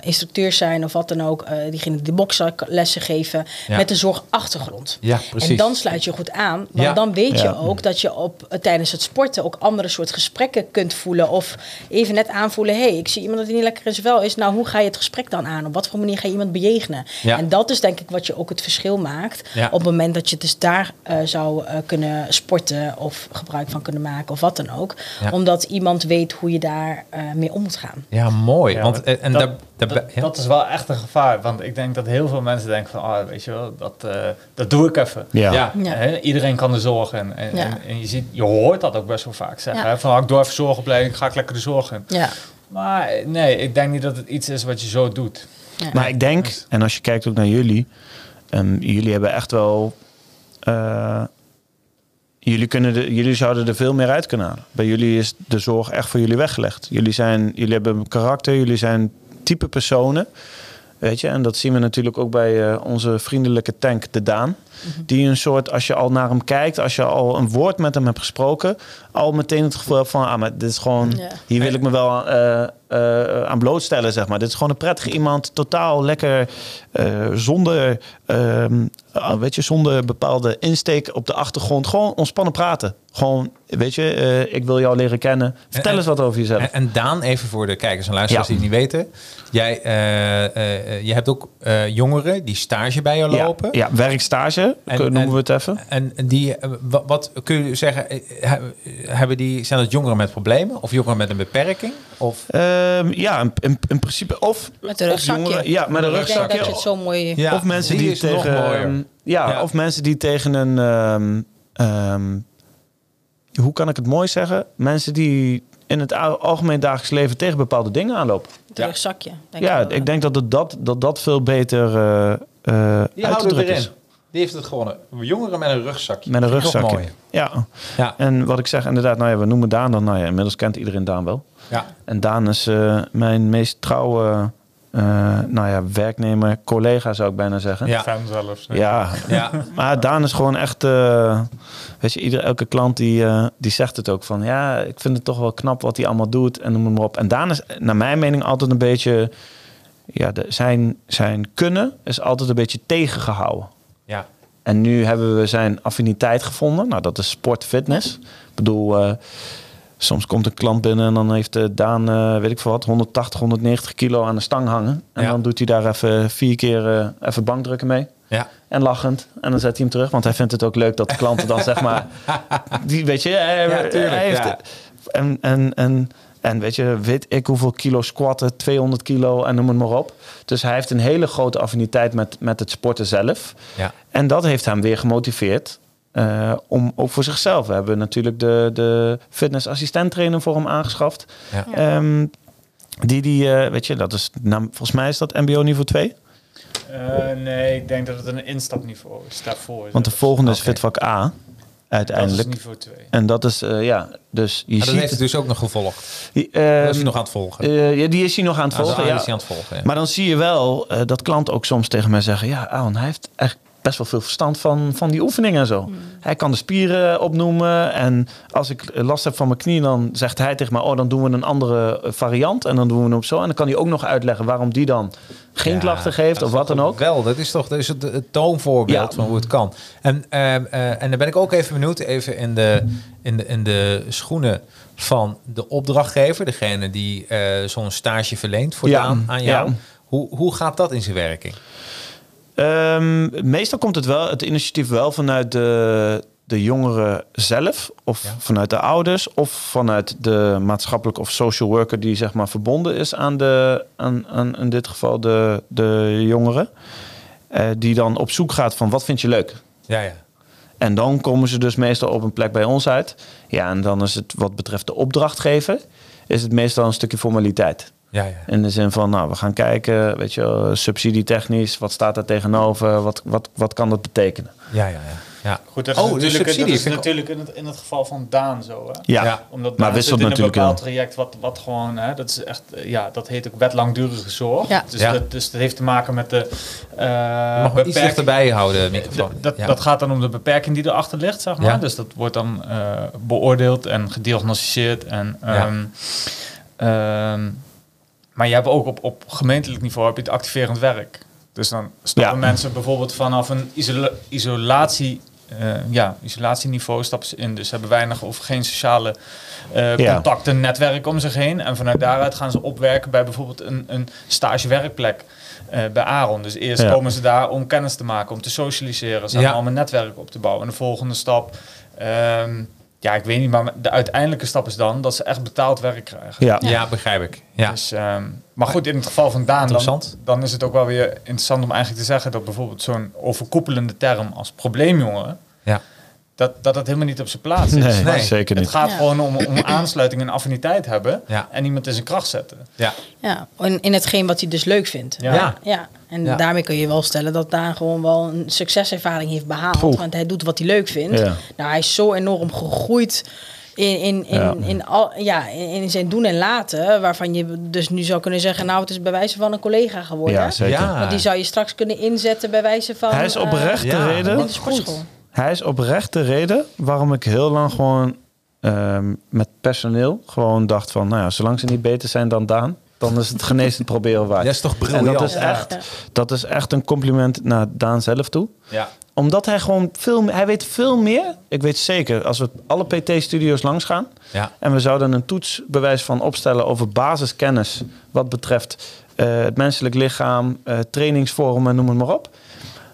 instructeurs zijn... of wat dan ook, eh diegenen die bokslessen geven... Ja. met een zorgachtergrond. Ja, precies. En dan sluit je goed aan. Want Ja. dan weet je Ja. ook dat je op, eh, tijdens het sporten... ook andere soort gesprekken kunt voelen. Of even net aanvoelen... hé, hey, ik zie iemand dat hij niet lekker in zijn vel is. Nou, hoe ga je het gesprek dan aan? Op wat voor manier ga je iemand bejegenen? Ja. En dat is denk ik wat je ook het verschil maakt... Ja. op het moment dat je dus daar eh, zou eh, kunnen sporten... of gebruik van kunnen maken of wat dan ook. Ja. Omdat iemand weet hoe je daar eh, mee om moet gaan. Ja, mooi. Ja, want, en dat, daar, daar, dat, ja. dat is wel echt een gevaar. Want ik denk dat heel veel mensen denken van, ah, weet je wel, dat, dat doe ik even. Ja. Ja. Ja. Hè, iedereen kan de zorg in. En, Ja. en, en je, ziet, je hoort dat ook best wel vaak zeggen. Ja. Hè? Van, ah, ik doe even zorgopleiding, ga ik lekker de zorg in. Ja. Maar eh, nee, ik denk niet dat het iets is wat je zo doet. Ja. Maar ik denk, en als je kijkt ook naar jullie, ehm, jullie hebben echt wel. eh, jullie, kunnen de, jullie zouden er veel meer uit kunnen halen. Bij jullie is de zorg echt voor jullie weggelegd. Jullie, zijn, jullie hebben een karakter, jullie zijn type personen. Weet je, en dat zien we natuurlijk ook bij eh, onze vriendelijke tank, de Daan. Die een soort, als je al naar hem kijkt, als je al een woord met hem hebt gesproken, al meteen het gevoel hebt van, ah, maar dit is gewoon, Ja. hier wil ik me wel eh, eh, aan blootstellen, zeg maar. Dit is gewoon een prettige iemand, totaal lekker, eh, zonder, ehm, ah, weet je, zonder bepaalde insteek op de achtergrond. Gewoon ontspannen praten. Gewoon, weet je, eh, ik wil jou leren kennen. Vertel En- eens wat over jezelf. En, en Daan, even voor de kijkers en luisteraars Ja. die het niet weten. Jij, eh, eh, eh, je hebt ook eh, jongeren die stage bij jou ja, lopen. ja, werkstage, En- noemen en- we het even. En die, eh, wat, wat kun je zeggen, eh, he- hebben die, zijn dat jongeren met problemen of jongeren met een beperking? Of, Ehm, ja, in, in, in principe of... Met een rugzakje. jongeren- ja, met een Ik denk rugzakje. dat je het zo mooi... Ja, of mensen die die, is nog tegen... mooier. ja, Ja. of mensen die tegen een... ehm, ehm, hoe kan ik het mooi zeggen? Mensen die in het al- algemeen dagelijks leven tegen bepaalde dingen aanlopen. Het Ja. rugzakje. Denk ja, wel, ik denk dat het dat, dat, dat veel beter eh eh die uit te houden drukken erin. is. Die heeft het gewonnen. Jongeren met een rugzakje. Met een rugzakje. Ja. Ja, En wat ik zeg, inderdaad, nou ja, we noemen Daan dan. Nou ja, inmiddels kent iedereen Daan wel. ja. En Daan is eh, mijn meest trouwe eh, nou ja, werknemer, collega zou ik bijna zeggen. Ja. Fan zelfs. Ja, ja. maar Daan is gewoon echt, eh, weet je, iedere, elke klant die, eh, die zegt het ook van, ja, ik vind het toch wel knap wat hij allemaal doet en noem maar op. En Daan is, naar mijn mening, altijd een beetje, ja, de, zijn, zijn kunnen is altijd een beetje tegengehouden. En nu hebben we zijn affiniteit gevonden. Nou, dat is sport, fitness. Ik bedoel, eh, soms komt een klant binnen en dan heeft eh, Daan, eh, weet ik veel wat, 180, 190 kilo aan de stang hangen. En Ja. dan doet hij daar even vier keer even bankdrukken mee. ja. En lachend. En dan zet hij hem terug. Want hij vindt het ook leuk dat de klanten dan zeg maar... Die, weet je, hij, Ja, tuurlijk, hij heeft... En, en, en, en weet je, weet ik hoeveel kilo squatten, 200 kilo en noem het maar op. Dus hij heeft een hele grote affiniteit met, met het sporten zelf. ja. En dat heeft hem weer gemotiveerd eh, om ook voor zichzelf. We hebben natuurlijk de, de fitnessassistent trainer voor hem aangeschaft. Ja. Ehm, die, die eh, weet je, dat is, nou, volgens mij is dat MBO niveau 2. Eh, nee, ik denk dat het een instapniveau is daarvoor. Want de volgende is fitvak A, Dat uiteindelijk. is niveau 2. En dat is, eh, ja, dus je Maar dat ziet... heeft het dus ook nog gevolgd. die, Dat ehm, is hij nog aan het volgen. eh, ja, die is hij nog aan het Ah, volgen, ah, ja. is hij aan het volgen, ja. Maar dan zie je wel eh, dat klanten ook soms tegen mij zeggen... Ja, Aaron, hij heeft echt best wel veel verstand van, van die oefeningen en zo. Hij kan de spieren opnoemen. En als ik last heb van mijn knie, dan zegt hij tegen mij... oh, dan doen we een andere variant en dan doen we hem op zo. En dan kan hij ook nog uitleggen waarom die dan geen Ja, klachten geeft of wat dan ook. Wel, dat is toch dat is het, het toonvoorbeeld Ja. van hoe het kan. En, ehm, eh, en dan ben ik ook even benieuwd, even in de, in de, in de schoenen van de opdrachtgever, degene die eh, zo'n stage verleent voor Ja, aan, aan jou. ja. Hoe, hoe gaat dat in zijn werking? Ehm, meestal komt het wel, het initiatief wel vanuit de, de jongeren zelf, of Ja. vanuit de ouders, of vanuit de maatschappelijke of social worker die zeg maar verbonden is aan de, aan, aan in dit geval de, de jongeren. Eh, die dan op zoek gaat van wat vind je leuk? Ja, ja. En dan komen ze dus meestal op een plek bij ons uit. Ja, en dan is het wat betreft de opdrachtgever, is het meestal een stukje formaliteit. Ja, ja. In de zin van, nou, we gaan kijken, weet je, wel, subsidietechnisch, wat staat er tegenover, wat, wat, wat kan dat betekenen? Ja, ja, ja. ja. Goed, dat is Oh, de natuurlijk, subsidie dat is natuurlijk in, het, in het geval van Daan zo. Hè? Ja, Ja. Omdat Maar Daan wisselt zit in natuurlijk een bepaald wel. traject wat, wat gewoon, hè, dat is echt, ja, dat heet ook wet langdurige zorg. Ja. Dus, Ja. Dat, dus dat heeft te maken met de eh mag iets beperking- dichterbij houden, microfoon. dat, ja. dat gaat dan om de beperking die erachter ligt, zeg maar. Ja. Dus dat wordt dan eh, beoordeeld en gediagnosticeerd. En, Ja. ehm, ehm, maar je hebt ook op, op gemeentelijk niveau heb je het activerend werk. Dus dan stappen Ja. mensen bijvoorbeeld vanaf een isola- isolatie, eh, ja, isolatieniveau stappen ze in. Dus ze hebben weinig of geen sociale eh, Ja. contacten, netwerk om zich heen. En vanuit daaruit gaan ze opwerken bij bijvoorbeeld een, een stagewerkplek. eh bij Aaron. Dus eerst Ja. komen ze daar om kennis te maken, om te socialiseren, maar, om een netwerk op te bouwen. En de volgende stap, ehm, ja, ik weet niet, maar de uiteindelijke stap is dan dat ze echt betaald werk krijgen. ja. ja, begrijp ik. Ja. Dus, ehm, maar goed, in het geval van Daan, dan, dan is het ook wel weer interessant om eigenlijk te zeggen dat bijvoorbeeld zo'n overkoepelende term als probleemjongeren, Dat, dat het helemaal niet op zijn plaats is. Nee, Nee. zeker Het niet. gaat Ja. gewoon om, om aansluiting en affiniteit hebben Ja. en iemand in zijn kracht zetten. Ja. Ja, in, in hetgeen wat hij dus leuk vindt. Ja. Ja. Ja, en Ja. daarmee kun je wel stellen dat Daan gewoon wel een succeservaring heeft behaald. Poeh. Want hij doet wat hij leuk vindt. Ja. Nou, hij is zo enorm gegroeid in, in, in, Ja. in, al, ja, in, in zijn doen en laten. Waarvan je dus nu zou kunnen zeggen, nou, het is bij wijze van een collega geworden. Ja, zeker. Ja. Want die zou je straks kunnen inzetten bij wijze van... Hij is eh, oprecht ja, de reden. in de sportschool. Hij is oprecht de reden waarom ik heel lang gewoon ehm, met personeel gewoon dacht van, nou ja, zolang ze niet beter zijn dan Daan, dan is het genezen proberen waard. Dat is toch en briljant? dat is, echt, dat is echt een compliment naar Daan zelf toe. Ja. Omdat hij gewoon veel meer, hij weet veel meer. Ik weet zeker, als we alle PT-studio's langs gaan Ja. en we zouden een toetsbewijs van opstellen over basiskennis wat betreft eh, het menselijk lichaam, eh, trainingsvormen, noem het maar op.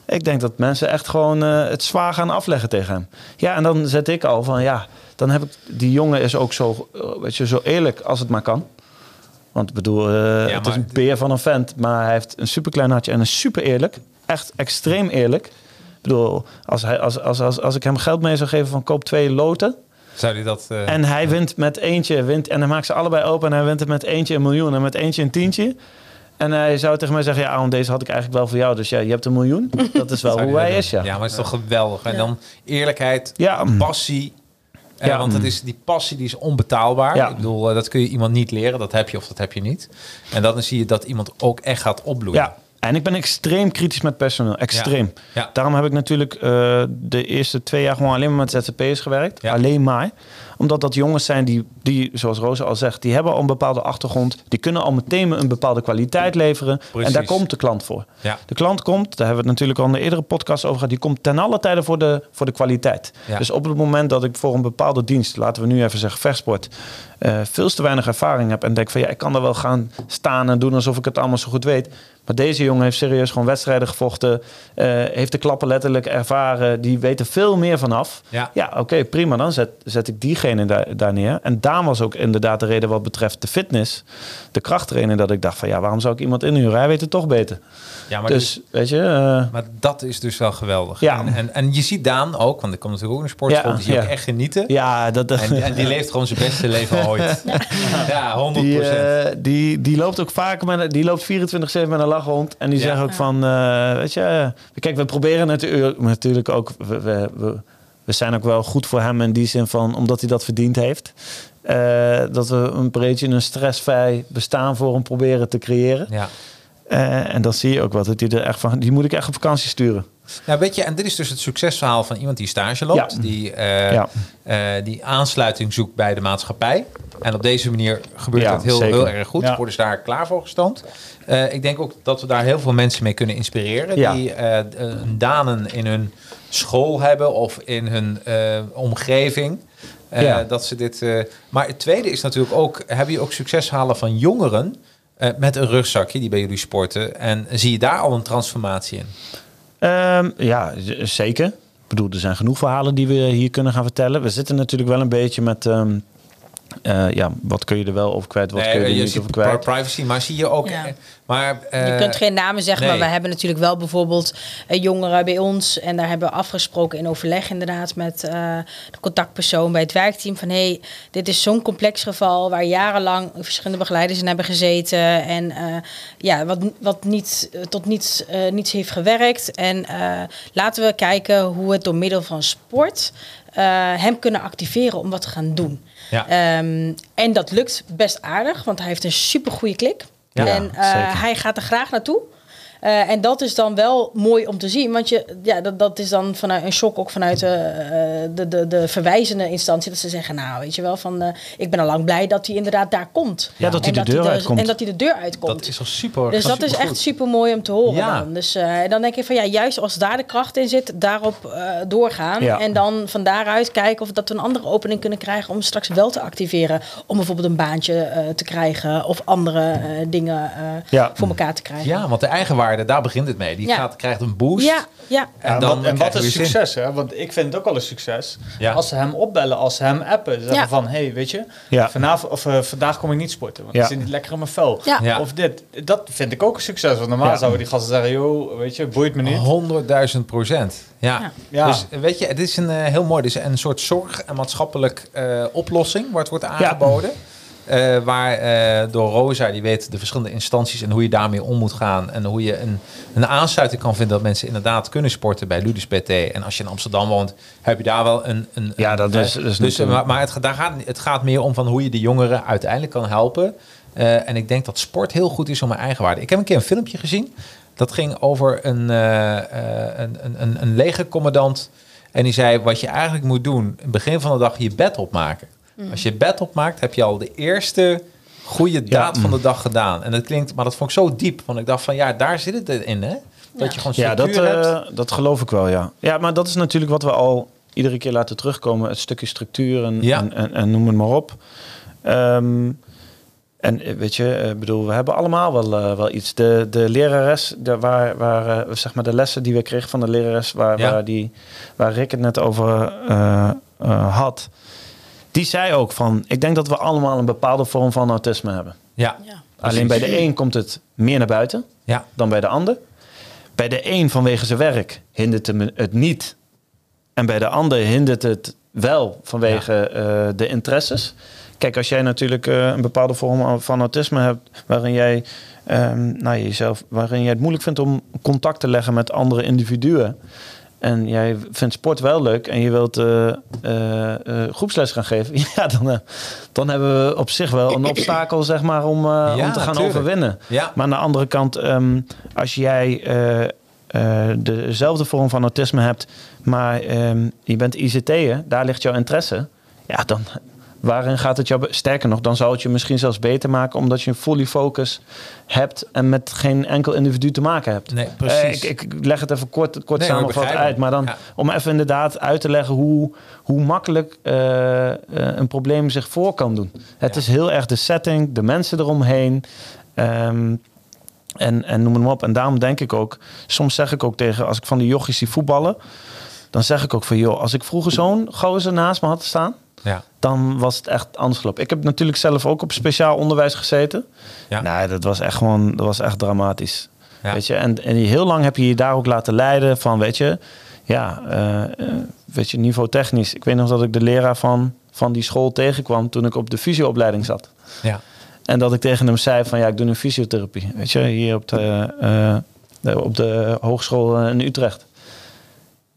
Ik denk dat mensen echt gewoon eh, het zwaar gaan afleggen tegen hem. Ja, en dan zet ik al van ja, dan heb ik die jongen is ook zo, eh, weet je, zo eerlijk als het maar kan. Want ik bedoel, eh, het is een beer van een vent, maar hij heeft een superklein hartje en is super eerlijk. Echt extreem eerlijk. Ik bedoel, als, hij, als, als, als, als ik hem geld mee zou geven van koop twee loten. Zou hij dat... En hij wint met eentje, wint, en hij maakt ze allebei open en hij wint het met eentje een miljoen en met eentje een tientje. En hij zou tegen mij zeggen, ja, Aaron, deze had ik eigenlijk wel voor jou. Dus ja, je hebt een miljoen. Dat is wel hoe hij is, ja. Ja, maar het is toch geweldig. En Ja. dan eerlijkheid, Ja. passie. Eh, Ja. Want het is, die passie die is onbetaalbaar. Ja. Ik bedoel, eh, dat kun je iemand niet leren. Dat heb je of dat heb je niet. En dan zie je dat iemand ook echt gaat opbloeien. Ja, en ik ben extreem kritisch met personeel. Extreem. Ja. Daarom heb ik natuurlijk eh, de eerste twee jaar gewoon alleen maar met ZZP'ers gewerkt. Ja. Alleen maar. Omdat dat jongens zijn die, die, zoals Rosa al zegt, die hebben al een bepaalde achtergrond. Die kunnen al meteen een bepaalde kwaliteit leveren. Precies. En daar komt de klant voor. Ja. De klant komt, daar hebben we het natuurlijk al in de eerdere podcast over gehad, die komt ten alle tijde voor de, voor de kwaliteit. Ja. Dus op het moment dat ik voor een bepaalde dienst, laten we nu even zeggen vechtsport, eh veel te weinig ervaring heb en denk van ja, ik kan er wel gaan staan en doen alsof ik het allemaal zo goed weet. Maar deze jongen heeft serieus gewoon wedstrijden gevochten, eh, heeft de klappen letterlijk ervaren, die weten veel meer vanaf. Ja. Ja, oké, prima, dan zet, zet ik diegene daar, daar neer. En Daan was ook inderdaad de reden wat betreft de fitness, de krachttrainer, dat ik dacht van ja, waarom zou ik iemand inhuren? Hij weet het toch beter. Ja, maar, dus, weet je... eh, maar dat is dus wel geweldig. Ja. En, en, en je ziet Daan ook, want ik kom natuurlijk ook in een sportschool, Ja, die zie ja. echt genieten. ja, dat... En, en die leeft gewoon zijn beste leven ooit. Ja, 100 Die, eh, die, die loopt ook vaak met, die loopt 24-7 met een lach rond. En die Ja. zegt ook van, eh, weet je, eh, kijk, we proberen natuurlijk, natuurlijk ook, we, we, we, we zijn ook wel goed voor hem in die zin van, omdat hij dat verdiend heeft. eh, dat we een beetje een stressvrij bestaan voor hem proberen te creëren. ja. Eh, en dan zie je ook wat. Dat die, er echt van, die moet ik echt op vakantie sturen. Nou, weet je, en dit is dus het succesverhaal van iemand die stage loopt, Ja. die, eh, Ja. eh, die aansluiting zoekt bij de maatschappij. En op deze manier gebeurt Ja, dat heel, zeker. heel erg goed. Ja. Worden ze daar klaar voor gestoomd. Eh, ik denk ook dat we daar heel veel mensen mee kunnen inspireren. Ja. Die eh, een danen in hun school hebben of in hun eh, omgeving. Eh, Ja. Dat ze dit. eh, maar het tweede is natuurlijk ook: heb je ook succeshalen van jongeren eh, met een rugzakje die bij jullie sporten? En zie je daar al een transformatie in? Ehm, ja, zeker. Ik bedoel, er zijn genoeg verhalen die we hier kunnen gaan vertellen. We zitten natuurlijk wel een beetje met... ehm, eh, ja, wat kun je er wel over kwijt, wat kun je er je niet over kwijt. privacy, maar zie je ook. Ja. eh, Maar, Je eh, kunt geen namen zeggen, nee. maar we hebben natuurlijk wel bijvoorbeeld eh, jongeren bij ons. En daar hebben we afgesproken in overleg inderdaad met eh, de contactpersoon bij het werkteam. Van hé, hey, dit is zo'n complex geval waar jarenlang verschillende begeleiders in hebben gezeten. En eh, ja, wat, wat niet, eh, tot niets, eh, niets heeft gewerkt. En eh, laten we kijken hoe we het door middel van sport eh, hem kunnen activeren om wat te gaan doen. Ja. Ehm, en dat lukt best aardig, want hij heeft een supergoeie klik. Ja, en eh, hij gaat er graag naartoe. Eh, en dat is dan wel mooi om te zien. Want je, ja, dat, dat is dan vanuit een shock ook vanuit de, eh, de, de, de verwijzende instantie. Dat ze zeggen, nou weet je wel, van, eh, ik ben al lang blij dat hij inderdaad daar komt. Ja, dat hij En de deur uitkomt. En dat hij de deur uitkomt. dat is al super. Dus dat is echt super mooi om te horen Ja. dan. Dus eh, dan denk ik van ja, juist als daar de kracht in zit, daarop eh, doorgaan. Ja. En dan van daaruit kijken of dat we een andere opening kunnen krijgen om straks wel te activeren. Om bijvoorbeeld een baantje eh, te krijgen of andere eh, dingen eh, Ja. voor elkaar te krijgen. Ja, want de eigenwaarde, daar begint het mee. Die Ja. gaat, krijgt een boost. ja, ja. En Ja, dan wat, en wat is succes, hè? Want ik vind het ook al een succes. Ja. Als ze hem opbellen, als ze hem appen. Zeggen Ja. van, hé, hey, weet je, Ja. vanavond, of, eh, vandaag kom ik niet sporten. Want Ja. ik zit niet lekker in mijn vel. Ja. Ja. Of dit. Dat vind ik ook een succes. Want normaal Ja. zouden die gasten zeggen, joh, weet je, boeit me niet. 100.000 procent. Ja. Ja. Ja. Dus weet je, het is een eh, heel mooi, dit is een soort zorg- en maatschappelijk eh, oplossing waar het wordt aangeboden. Eh, waar eh, door Rosa, die weet de verschillende instanties en hoe je daarmee om moet gaan. En hoe je een, een aansluiting kan vinden dat mensen inderdaad kunnen sporten bij Ludus PT. En als je in Amsterdam woont, heb je daar wel een. een Ja, dat is- dus, maar maar het, gaat- daar gaat, het gaat meer om van hoe je de jongeren uiteindelijk kan helpen. Eh, en ik denk dat sport heel goed is om mijn eigenwaarde. Ik heb een keer een filmpje gezien. Dat ging over een, een, een, een, een legercommandant. En die zei, wat je eigenlijk moet doen, begin van de dag je bed opmaken. Als je bed opmaakt, heb je al de eerste goede daad van de dag gedaan. En dat klinkt, maar dat vond ik zo diep. Want ik dacht van, ja, daar zit het in, hè? Dat je gewoon Ja, dat, structuur hebt. eh, dat geloof ik wel, ja. Ja, maar dat is natuurlijk wat we al iedere keer laten terugkomen. Het stukje structuur en, Ja. en, en, en noem het maar op. Ehm, en eh, weet je, ik bedoel, we hebben allemaal wel, eh, wel iets. De, de lerares, de, waar, waar, eh, zeg maar de lessen die we kregen van de lerares, waar, Ja. waar, die, waar Rick het net over eh, eh, had. Die zei ook van, ik denk dat we allemaal een bepaalde vorm van autisme hebben. Ja, Ja. Alleen bij de een komt het meer naar buiten ja, dan bij de ander. Bij de een vanwege zijn werk hindert hem het niet. En bij de ander hindert het wel vanwege eh, de interesses. Kijk, als jij natuurlijk eh, een bepaalde vorm van autisme hebt, waarin jij, ehm, nou, jezelf, waarin jij het moeilijk vindt om contact te leggen met andere individuen. En jij vindt sport wel leuk en je wilt eh, groepsles gaan geven. Ja, dan, dan hebben we op zich wel een obstakel zeg maar, om, Ja, om te gaan overwinnen. ja. Maar aan de andere kant, ehm, als jij dezelfde vorm van autisme hebt, maar ehm, je bent ICT'er, daar ligt jouw interesse. Ja, dan waarin gaat het jou... Sterker nog, dan zou het je misschien zelfs beter maken... omdat je een fully focus hebt en met geen enkel individu te maken hebt. Nee, precies. Eh, ik, ik leg het even kort, kort Nee, samenvat uit. Maar dan Ja. om even inderdaad uit te leggen hoe, hoe makkelijk eh, eh, een probleem zich voor kan doen. Het Ja. is heel erg de setting, de mensen eromheen. ehm, en, en noem het maar op. En daarom denk ik ook, soms zeg ik ook tegen, als ik van die jochies zie voetballen, dan zeg ik ook van, joh, als ik vroeger zo'n gozer naast me had staan, ja. dan was het echt anders gelopen. Ik heb natuurlijk zelf ook op speciaal onderwijs gezeten. Ja. Nee, dat was echt gewoon, dat was echt dramatisch. Ja. Weet je, en, en heel lang heb je je daar ook laten leiden van, weet je, ja, eh, eh, weet je, niveau technisch. Ik weet nog dat ik de leraar van, van die school tegenkwam toen ik op de fysioopleiding zat. ja. En dat ik tegen hem zei van, ja, ik doe een fysiotherapie. Weet je, hier op de, de- op de hogeschool in Utrecht.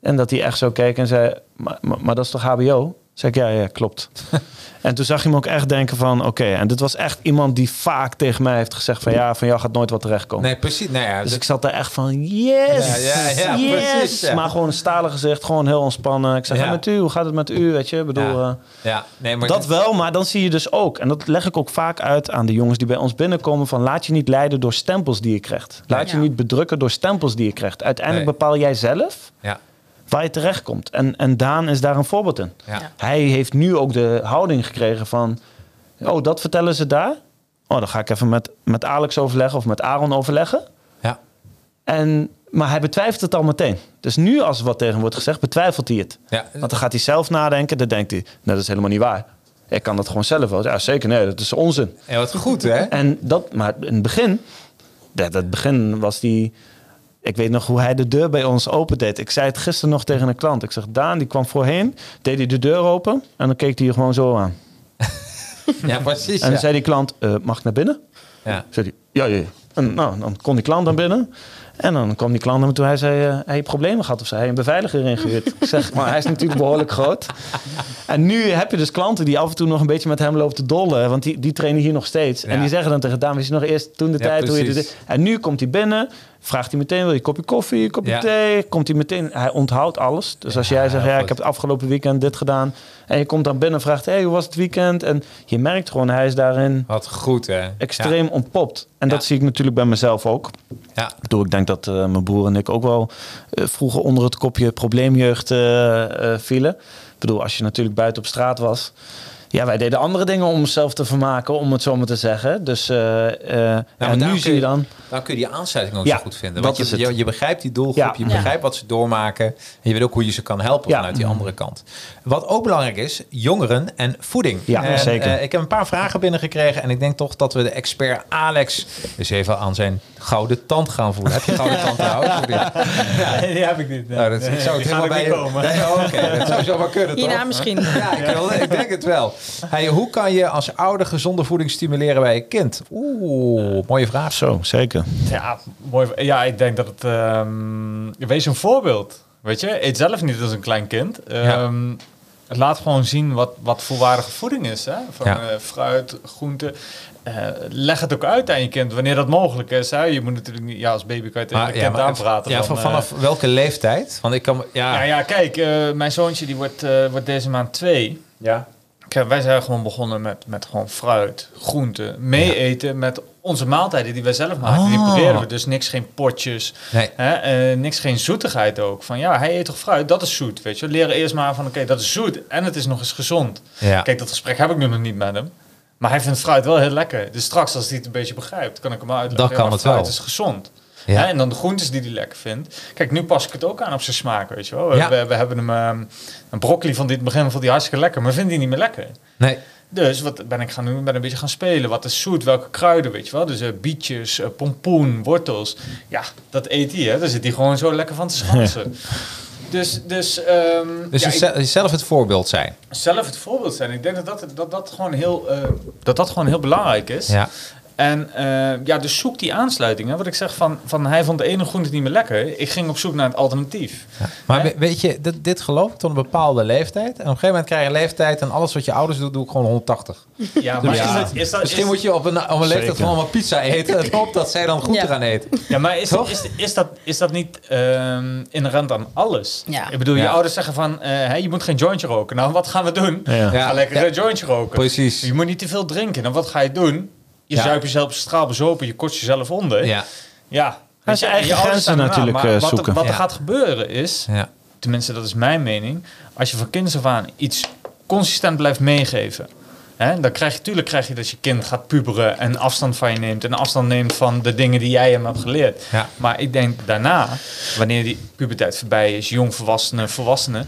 En dat hij echt zo keek en zei, maar, maar, maar dat is toch HBO? Zeg ik, ja, ja, klopt. en toen zag je me ook echt denken van, oké. en dit was echt iemand die vaak tegen mij heeft gezegd van, ja, van jou gaat nooit wat terechtkomen. Nee, precies. Nou ja, Dus ik zat daar echt van, yes, Ja, ja, ja, yes. precies. Maar gewoon een stalen gezicht, gewoon heel ontspannen. Ik zeg, Ja. met u, hoe gaat het met u? Weet je, ik bedoel... Ja. eh, ja, nee, maar dat wel, maar dan zie je dus ook, en dat leg ik ook vaak uit aan de jongens die bij ons binnenkomen, van laat je niet leiden door stempels die je krijgt. Laat je niet bedrukken door stempels die je krijgt. Uiteindelijk Nee. bepaal jij zelf Ja, waar je terechtkomt. En, en Daan is daar een voorbeeld in. ja. Ja. Hij heeft nu ook de houding gekregen van, oh, dat vertellen ze daar? Oh, dan ga ik even met, met Alex overleggen of met Aaron overleggen. ja. En, maar hij betwijfelt het al meteen. Dus nu als er wat tegen hem wordt gezegd, betwijfelt hij het. ja. Want dan gaat hij zelf nadenken. Dan denkt hij, nee, dat is helemaal niet waar. Ik kan dat gewoon zelf wel. Ja, zeker. Nee, dat is onzin. Ja, wat goed, hè? En dat, maar in het begin, dat het begin was die. Ik weet nog hoe hij de deur bij ons opendeed. Ik zei het gisteren nog tegen een klant. Ik zeg, Daan, die kwam voorheen, deed hij de deur open en dan keek hij je gewoon zo aan. Ja, precies. En dan ja. zei die klant, "Eh, mag ik naar binnen? Ja. Zei hij, ja, ja. ja. En nou, dan kon die klant naar binnen. En dan kwam die klant naar me toe. Hij zei, eh, hij heeft problemen gehad of zo. Hij heeft een beveiliger ingehuurd. ik zeg, maar hij is natuurlijk behoorlijk groot. En nu heb je dus klanten die af en toe nog een beetje met hem lopen te dollen. Want die, die trainen hier nog steeds. Ja. En die zeggen dan tegen Daan, wist je nog eerst toen de Ja, tijd hoe je dit... En nu komt hij binnen, vraagt hij meteen, wil je een kopje koffie, een kopje Ja. thee? Komt hij meteen, hij onthoudt alles. Dus als jij zegt, ja, ik heb het afgelopen weekend dit gedaan. En je komt dan binnen en vraagt, hey, hoe was het weekend? En je merkt gewoon, hij is daarin Wat goed, hè? extreem ontpopt. En dat zie ik natuurlijk bij mezelf ook. Ja. Ik bedoel, ik denk dat eh, mijn broer en ik ook wel eh, vroeger onder het kopje probleemjeugd eh, vielen. Ik bedoel, als je natuurlijk buiten op straat was. Ja, wij deden andere dingen om onszelf te vermaken, om het zo maar te zeggen. Dus eh, eh, maar en nu kun zie je dan... Dan kun je die aansluiting ook Ja, zo goed vinden. dat Want je, is het. je, je begrijpt die doelgroep, Ja. je Ja. begrijpt wat ze doormaken. En je weet ook hoe je ze kan helpen Ja. vanuit die andere kant. Wat ook belangrijk is, jongeren en voeding. Ja, en, zeker. eh, ik heb een paar vragen binnengekregen. En ik denk toch dat we de expert Alex eens even aan zijn gouden tand gaan voelen. Heb je gouden tand trouwens? niet? Nee, die heb ik niet. Nou, dat, ik zou het helemaal bij komen. Nee, oh, Oké, dat zou zo wel kunnen, toch? Hierna misschien. Ja, ik, wil- ik denk het wel. Hey, hoe kan je als ouder gezonde voeding stimuleren bij je kind? Oeh, mooie vraag. Zo, zeker. Ja, mooi. Ja, ik denk dat het... ehm, wees een voorbeeld. Weet je, eet zelf niet als een klein kind. Ehm, Laat gewoon zien wat, wat volwaardige voeding is. Hè? Van Ja. eh, fruit, groenten. Eh, leg het ook uit aan je kind wanneer dat mogelijk is. Hè? Je moet natuurlijk niet... Ja, als baby kan je tegen een kind maar- aanpraten. ja, van, van, eh, vanaf welke leeftijd? Want ik kan... Ja, Ja, ja, kijk, eh, mijn zoontje die wordt, eh, wordt deze maand twee. ja. Kijk, wij zijn gewoon begonnen met, met gewoon fruit, groenten, mee eten met onze maaltijden die wij zelf maken. Die Oh. proberen we dus niks, geen potjes, Nee. hè, eh, niks, geen zoetigheid ook. Van ja, hij eet toch fruit, dat is zoet, weet je. Leren eerst maar van oké, dat is zoet en het is nog eens gezond. Ja. Kijk, dat gesprek heb ik nu nog niet met hem. Maar hij vindt fruit wel heel lekker. Dus straks, als hij het een beetje begrijpt, kan ik hem uitleggen. Dat kan het fruit wel. is gezond. Ja. Hè, en dan de groentes die hij lekker vindt. Kijk, nu pas ik het ook aan op zijn smaak, weet je wel. We, we, we hebben hem ehm, een broccoli van dit begin vond hij hartstikke lekker, maar vindt hij niet meer lekker. Nee. Dus wat ben ik gaan doen? Ben een beetje gaan spelen. Wat is zoet? Welke kruiden, weet je wel? Dus eh, bietjes, eh, pompoen, wortels. Ja, dat eet hij, hè? Daar zit hij gewoon zo lekker van te schansen. Dus, dus, ehm, Dus ja, ik- zelf het voorbeeld zijn. zelf het voorbeeld zijn. Ik denk dat dat, dat, dat, gewoon, heel, eh, dat, dat gewoon heel belangrijk is. Ja. En eh, ja, dus zoek die aansluiting. Hè? Wat ik zeg van, van hij vond de ene groente niet meer lekker. Ik ging op zoek naar het alternatief. Maar Hè? we- weet je, dit, dit geloof ik tot een bepaalde leeftijd. En op een gegeven moment krijg je een leeftijd en alles wat je ouders doen, doe ik gewoon 180. Ja, maar Ja. is dat, is dat, Misschien is- moet je op een, op een leeftijd Zeker. gewoon wat pizza eten. En hoop dat zij dan goed Ja. gaan eten. Ja, maar is, Toch? is, is, dat, is dat niet ehm inherent aan alles? Ja. Ik bedoel, je Ja. ouders zeggen van, eh, hè, je moet geen jointje roken. Nou, wat gaan we doen? Ja. Ja. Ga lekker Ja. een jointje roken. Precies. Je moet niet te veel drinken. Dan wat ga je doen? Je Ja. zuipt jezelf straal bezopen, je kost jezelf onder. Ja. Ja. Je, eigen grenzen natuurlijk, Maar eh, wat, er- zoeken. wat er Ja. gaat gebeuren is, Ja. tenminste dat is mijn mening, als je van kinds af aan iets consistent blijft meegeven. Hè, dan krijg je, tuurlijk krijg je dat je kind gaat puberen en afstand van je neemt. En afstand neemt van de dingen die jij hem hebt geleerd. Ja. Maar ik denk daarna, wanneer die puberteit voorbij is, jong volwassenen, volwassenen.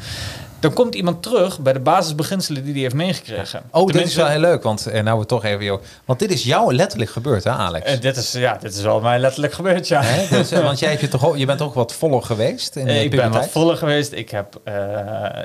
Dan komt iemand terug bij de basisbeginselen die hij heeft meegekregen. Oh, dit is wel heel leuk. Want eh, nou we toch even... joh, Want dit is jou letterlijk gebeurd, hè Alex? eh, dit, is, ja, dit is wel mij letterlijk gebeurd, ja. Hè? Dus, eh, want jij hebt je, toch je bent ook wat voller geweest in de Eh, ik ben wat voller geweest. Ik heb, eh,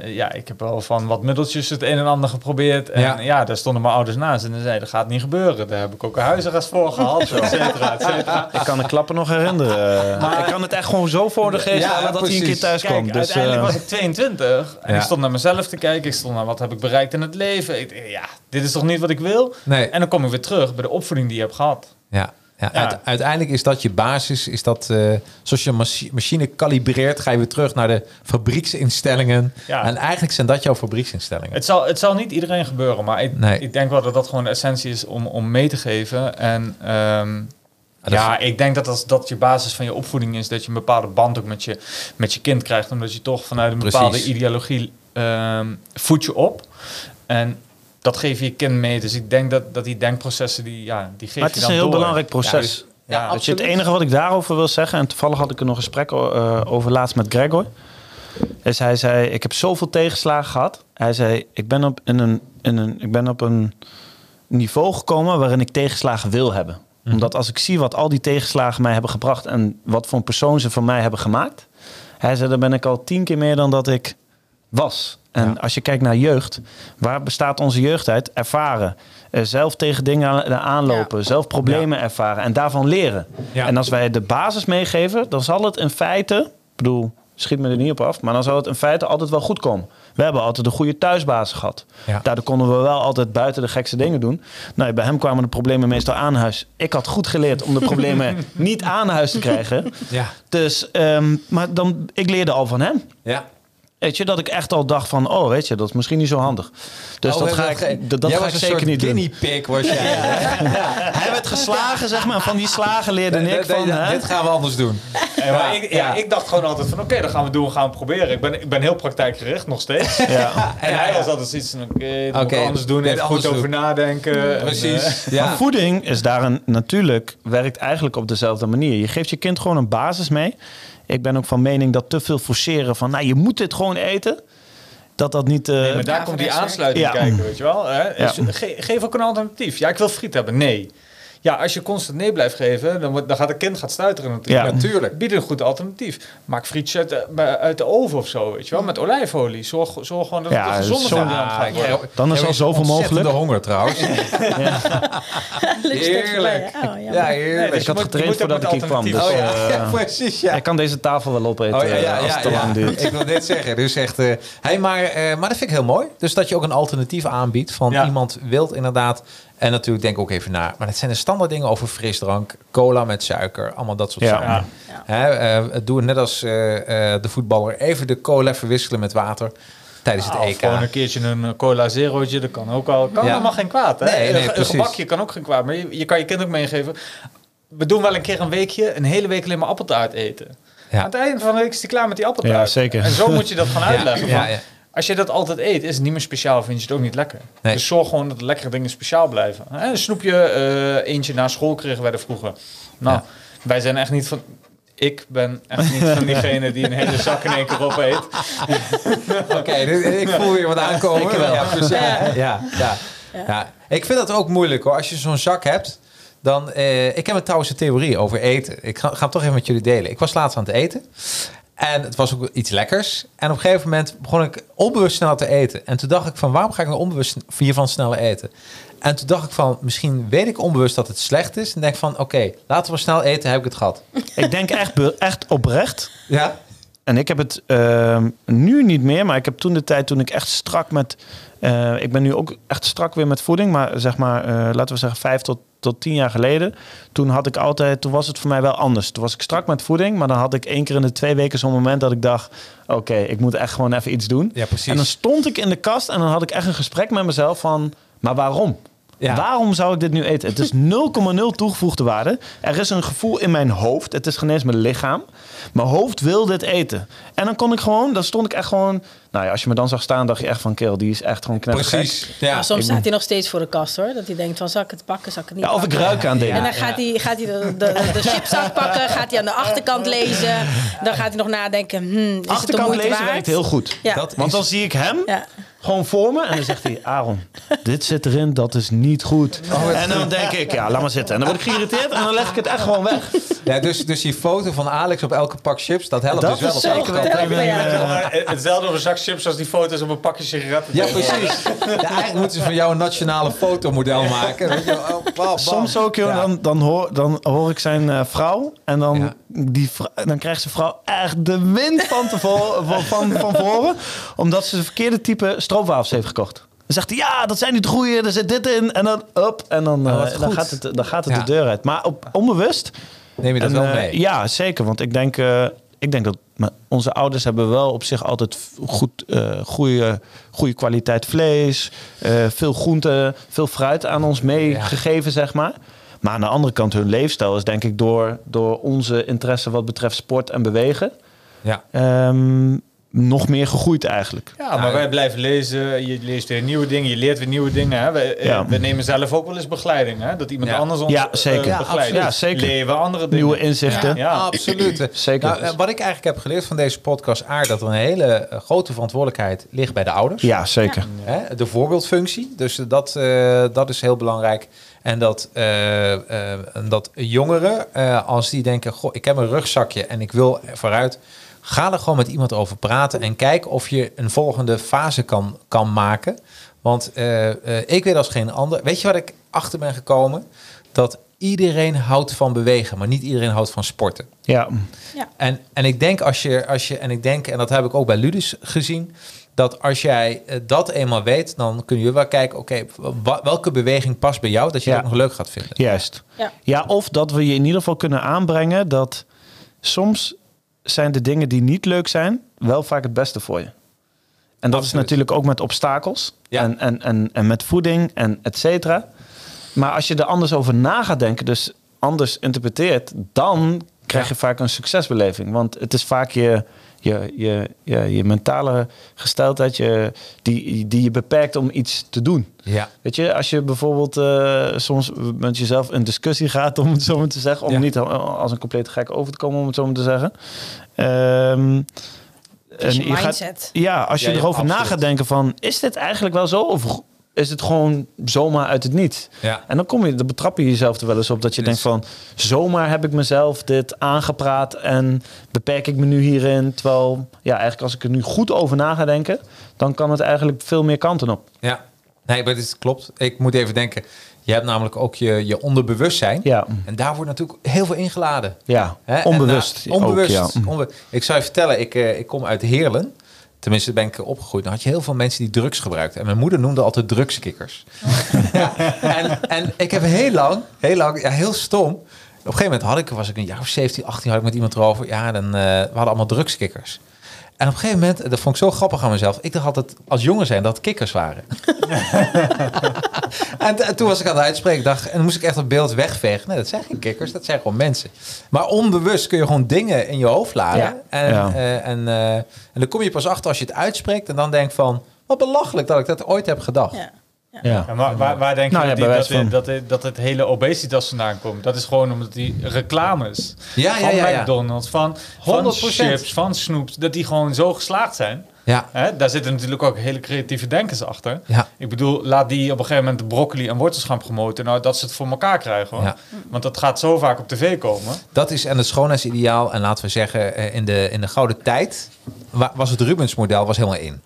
ja, ik heb wel van wat middeltjes het een en ander geprobeerd. En Ja. ja, daar stonden mijn ouders naast. En ze zeiden, dat gaat niet gebeuren. Daar heb ik ook een huisarrest voor gehad, et cetera, et cetera. Ik kan de klappen nog herinneren. Maar ik kan het echt gewoon zo voor de geest Ja, halen dat hij een keer thuis Kijk, komt. Dus, uiteindelijk was ik 22. En Ja. ik stond naar mezelf te kijken. Ik stond naar wat heb ik bereikt in het leven. Ik, ja, dit is toch niet wat ik wil? Nee. En dan kom ik weer terug bij de opvoeding die je hebt gehad. Ja. Ja, Ja. uite- uiteindelijk is dat je basis. Is dat, eh, zoals je een machi- machine kalibreert, ga je weer terug naar de fabrieksinstellingen. Ja. En eigenlijk zijn dat jouw fabrieksinstellingen. Het zal, het zal niet iedereen gebeuren, maar ik, Nee. ik denk wel dat dat gewoon de essentie is om, om mee te geven. En ehm, ja, ik denk dat als dat je basis van je opvoeding is, dat je een bepaalde band ook met je, met je kind krijgt. Omdat je toch vanuit een Precies. bepaalde ideologie ehm voed je op. En dat geef je je kind mee. Dus ik denk dat, dat die denkprocessen, die, ja, die geef Maar het je is dan een heel door. belangrijk proces. dus- Ja, je, het enige wat ik daarover wil zeggen, en toevallig had ik er nog een gesprek eh, over laatst met Gregor. Is hij zei, ik heb zoveel tegenslagen gehad. Hij zei, ik ben op, in een, in een, ik ben op een niveau gekomen waarin ik tegenslagen wil hebben. Omdat als ik zie wat al die tegenslagen mij hebben gebracht en wat voor een persoon ze van mij hebben gemaakt. Hij zei, dan ben ik al tien keer meer dan dat ik was. En Ja. als je kijkt naar jeugd, waar bestaat onze jeugd uit? Ervaren. Eh, zelf tegen dingen aan- aanlopen. Zelf problemen ervaren en daarvan leren. En als wij de basis meegeven, dan zal het in feite, ik bedoel, schiet me er niet op af, maar dan zal het in feite altijd wel goed komen. We hebben altijd een goede thuisbasis gehad. Ja. Daardoor konden we wel altijd buiten de gekste dingen doen. Nou, bij hem kwamen de problemen meestal aan huis. Ik had goed geleerd om de problemen niet aan huis te krijgen. Ja. Dus, ehm, maar dan, ik leerde al van hem. Ja. Weet je, dat ik echt al dacht van, oh, weet je, dat is misschien niet zo handig. Dus Oh, dat we ga ik, ge- dat, dat Jij ga was ik een zeker soort niet doen. guinea pig was jij. Hij werd geslagen, zeg maar. Van die slagen leerde ik van, dit gaan we anders doen. Ja, maar ik, ja, ja. ik dacht gewoon altijd van oké, dan gaan we doen, gaan we proberen. Ik ben, ik ben heel praktijkgericht nog steeds. Ja. En hij was altijd zoiets van oké, moet Oké, ik anders doen, even anders goed over nadenken. En, eh, Precies. Maar Ja. voeding is daar een, natuurlijk, werkt eigenlijk op dezelfde manier. Je geeft je kind gewoon een basis mee. Ik ben ook van mening dat te veel forceren van, nou, je moet dit gewoon eten. Dat dat niet... eh, Nee, maar daar Ja, komt die aansluiting Ja. kijken, weet je wel. Hè? Ja. Dus ge- geef ook een alternatief. Ja, ik wil friet hebben. Nee. Ja, als je constant nee blijft geven, dan, wordt- dan gaat het kind gaat stuiteren natuurlijk. Ja. Natuurlijk. Bied een goed alternatief. Maak frietjes uit de, bij- uit de oven of zo, weet je wel. Met olijfolie. Zorg, zorg gewoon dat Ja, het gezonde zo- variant gaat worden. Dan is al zoveel mogelijk. honger trouwens. Heerlijk. Oh. Ja, heerlijk. Dus ik je had getraind voordat ik hier kwam. Dus, Oh ja, eh, ja, precies. Ja. ik kan deze tafel wel opeten Oh, ja, ja, eh, als ja, het te ja. lang duurt. Ik wil dit zeggen. Dus echt, eh, hey, maar, eh, maar dat vind ik heel mooi. Dus dat je ook een alternatief aanbiedt van Ja. iemand wilt inderdaad. En natuurlijk denk ik ook even na. Maar het zijn de standaard dingen over frisdrank, cola met suiker, allemaal dat soort Ja. zaken. Ja. Hè, eh, doe het net als eh, eh, de voetballer. Even de cola verwisselen met water tijdens het Nou, EK. Gewoon een keertje een cola zerootje, dat kan ook al. Kan Ja. helemaal geen kwaad. Hè? Nee, nee, een, gebakje kan ook geen kwaad. Maar je, je kan je kind ook meegeven. We doen wel een keer een weekje, een hele week alleen maar appeltaart eten. Ja. Aan het einde van de week is die klaar met die appeltaart. Ja, zeker. En zo moet je dat gaan uitleggen. ja, van, ja. Als je dat altijd eet, is het niet meer speciaal, vind je het ook niet lekker. Nee. Dus zorg gewoon dat de lekkere dingen speciaal blijven. Hè, Een snoepje, eh, eentje na school kregen wij er vroeger. Nou, Ja. wij zijn echt niet van... Ik ben echt niet van diegene die een hele zak in één keer opeet. Oké, dit- ik voel weer wat aankomen. Ik wel. Ja, precies. Ja, ja, ja. Ja. Ik vind dat ook moeilijk hoor. Als je zo'n zak hebt, dan... eh, ik heb een trouwens een theorie over eten. Ik ga, ga hem toch even met jullie delen. Ik was laatst aan het eten. En het was ook iets lekkers. En op een gegeven moment begon ik onbewust snel te eten. En toen dacht ik van, waarom ga ik nou onbewust hiervan sneller eten? En toen dacht ik van, misschien weet ik onbewust dat het slecht is. En denk van, oké, laten we snel eten, heb ik het gehad. Ik denk echt, echt oprecht. Ja? En ik heb het ehm, nu niet meer, maar ik heb toen de tijd toen ik echt strak met. eh, ik ben nu ook echt strak weer met voeding, maar zeg maar, eh, laten we zeggen, vijf tot, tot tien jaar geleden. Toen had ik altijd, toen was het voor mij wel anders. Toen was ik strak met voeding, maar dan had ik één keer in de twee weken zo'n moment dat ik dacht: oké, ik moet echt gewoon even iets doen. Ja, precies. En dan stond ik in de kast en dan had ik echt een gesprek met mezelf van: maar waarom? Ja. Waarom zou ik dit nu eten? Het is 0,0 toegevoegde waarde. Er is een gevoel in mijn hoofd. Het is geen eens mijn lichaam. Mijn hoofd wil dit eten. En dan kon ik gewoon, dan stond ik echt gewoon. Nou ja, als je me dan zag staan, dacht je echt van kill, die is echt gewoon knettergek. Precies. Ja. Maar soms staat hij nog steeds voor de kast hoor. Dat hij denkt van zal ik het pakken, zal ik het niet Ja, of ik ruik aan dingen. En dan gaat hij, gaat hij de, de, de chipzak pakken, gaat hij aan de achterkant lezen. Dan gaat hij nog nadenken, hmm, is het de Achterkant lezen waard? werkt heel goed. Ja. Dat Want is- dan zie ik hem Ja. Gewoon voor me. En dan zegt hij, Aaron, dit zit erin, dat is niet goed. en dan denk ik, ja, laat maar zitten. En dan word ik geïrriteerd en dan leg ik het echt gewoon weg. Ja, dus, dus die foto van Alex op elke pak chips, dat helpt Dat dus wel. zeker wel Ja. Hetzelfde op een zak chips als die foto's op een pakje sigaretten. Ja, precies. Ja, eigenlijk moeten ze van jou een nationale fotomodel maken. Weet je, wel. oh, bam, bam. Soms ook, joh, Ja. dan, dan, hoor, dan hoor ik zijn eh, vrouw. En dan Ja. Die, dan krijgt zijn vrouw echt de wind van, tevoren, van, van, van voren. Omdat ze de verkeerde type stroopwafels heeft gekocht. Dan zegt hij, ja, dat zijn niet de goede, er zit dit in. En dan, up, en dan, Oh, eh, dan gaat het, dan gaat het Ja. de deur uit. Maar op, onbewust Neem je dat en, wel eh, mee? ja, zeker. Want ik denk, eh, ik denk dat onze ouders hebben wel op zich altijd goed, goede, goede kwaliteit vlees, veel groente, veel fruit aan ons meegegeven, zeg maar. Maar aan de andere kant, hun leefstijl is denk ik door, door onze interesse wat betreft sport en bewegen Ja. ehm, nog meer gegroeid eigenlijk. Ja, maar wij blijven lezen. Je leest weer nieuwe dingen. Je leert weer nieuwe dingen. Hè. We, eh, Ja. we nemen zelf ook wel eens begeleiding. Hè. Dat iemand Ja. anders ons Ja, eh, zeker. Begeleidt. absoluut. Ja, zeker. Leren we andere dingen. Nieuwe inzichten. Ja. Absoluut. Zeker. Nou, wat ik eigenlijk heb geleerd van deze podcast, Aard, dat er een hele grote verantwoordelijkheid ligt bij de ouders. Ja, zeker. Hè, de voorbeeldfunctie. Dus dat, eh, dat is heel belangrijk. En dat, eh, eh, dat jongeren, eh, als die denken, goh, ik heb een rugzakje en ik wil vooruit, ga er gewoon met iemand over praten en kijk of je een volgende fase kan, kan maken. Want eh, eh, ik weet als geen ander. Weet je wat ik achter ben gekomen? Dat iedereen houdt van bewegen, maar niet iedereen houdt van sporten. Ja, En, en ik denk als je, als je, en ik denk, en dat heb ik ook bij Ludus gezien, dat als jij eh, dat eenmaal weet, dan kun je wel kijken, oké, welke beweging past bij jou, dat je Ja. dat nog leuk gaat vinden. Juist. Ja. Ja, of dat we je in ieder geval kunnen aanbrengen dat soms zijn de dingen die niet leuk zijn, wel vaak het beste voor je. En dat is natuurlijk ook met obstakels Ja. en, en, en, en met voeding en et cetera. Maar als je er anders over na gaat denken, dus anders interpreteert, dan krijg je vaak een succesbeleving. Want het is vaak je, je, je, je, je mentale gesteldheid je, die, die je beperkt om iets te doen. Ja. Weet je, als je bijvoorbeeld eh, soms met jezelf in discussie gaat, om het zo maar te zeggen, om Ja. niet als een compleet gek over te komen, om het zo maar te zeggen. Ehm, is je en je gaat, mindset. ja, als je Ja, ja, erover na gaat denken van, is dit eigenlijk wel zo? Of is het gewoon zomaar uit het niet? Ja. En dan kom je, dan betrap je jezelf er wel eens op dat je denkt van, zomaar heb ik mezelf dit aangepraat en beperk ik me nu hierin. Terwijl, ja, eigenlijk als ik er nu goed over na ga denken, dan kan het eigenlijk veel meer kanten op. ja. Nee, maar dit klopt. Ik moet even denken, je hebt namelijk ook je, je onderbewustzijn. Ja, En daar wordt natuurlijk heel veel ingeladen. ja. Hè? En, onbewust. nou, onbewust. ook, ja. onbe- ik zou je vertellen, ik, eh, ik kom uit Heerlen. Tenminste, ben ik opgegroeid. Dan had je heel veel mensen die drugs gebruikten. En mijn moeder noemde altijd drugskikkers. ja, en, en ik heb heel lang, heel lang, ja, heel stom. Op een gegeven moment had ik, was ik een jaar of 17, 18, had ik met iemand erover. Ja, dan, eh, we hadden allemaal drugskikkers. En op een gegeven moment, dat vond ik zo grappig aan mezelf. Ik dacht altijd als jongen zijn dat het kikkers waren. en, toen was ik aan het uitspreken, dacht, en dan moest ik echt het beeld wegvegen. Nee, dat zijn geen kikkers, dat zijn gewoon mensen. Maar onbewust kun je gewoon dingen in je hoofd laden. Ja. En, Ja. eh, en, eh, en dan kom je pas achter als je het uitspreekt en dan denk van, wat belachelijk dat ik dat ooit heb gedacht. Ja. Ja. Ja, maar waar, waar denk je Nou ja, dat, die- dat, van- dat, het hele obesitas vandaan komt? Dat is gewoon omdat die reclames Ja, ja, van ja, ja. McDonald's, van, van 100%. chips, van snoeps, dat die gewoon zo geslaagd zijn. Ja, Hè? Daar zitten natuurlijk ook hele creatieve denkers achter. ja. Ik bedoel, laat die op een gegeven moment de broccoli en wortels gaan promoten. Nou, dat ze het voor elkaar krijgen. Hoor. Ja. Want dat gaat zo vaak op tv komen. Dat is en het schoonheidsideaal. En laten we zeggen, eh, in de, in de gouden tijd wa- was het Rubens model was helemaal in.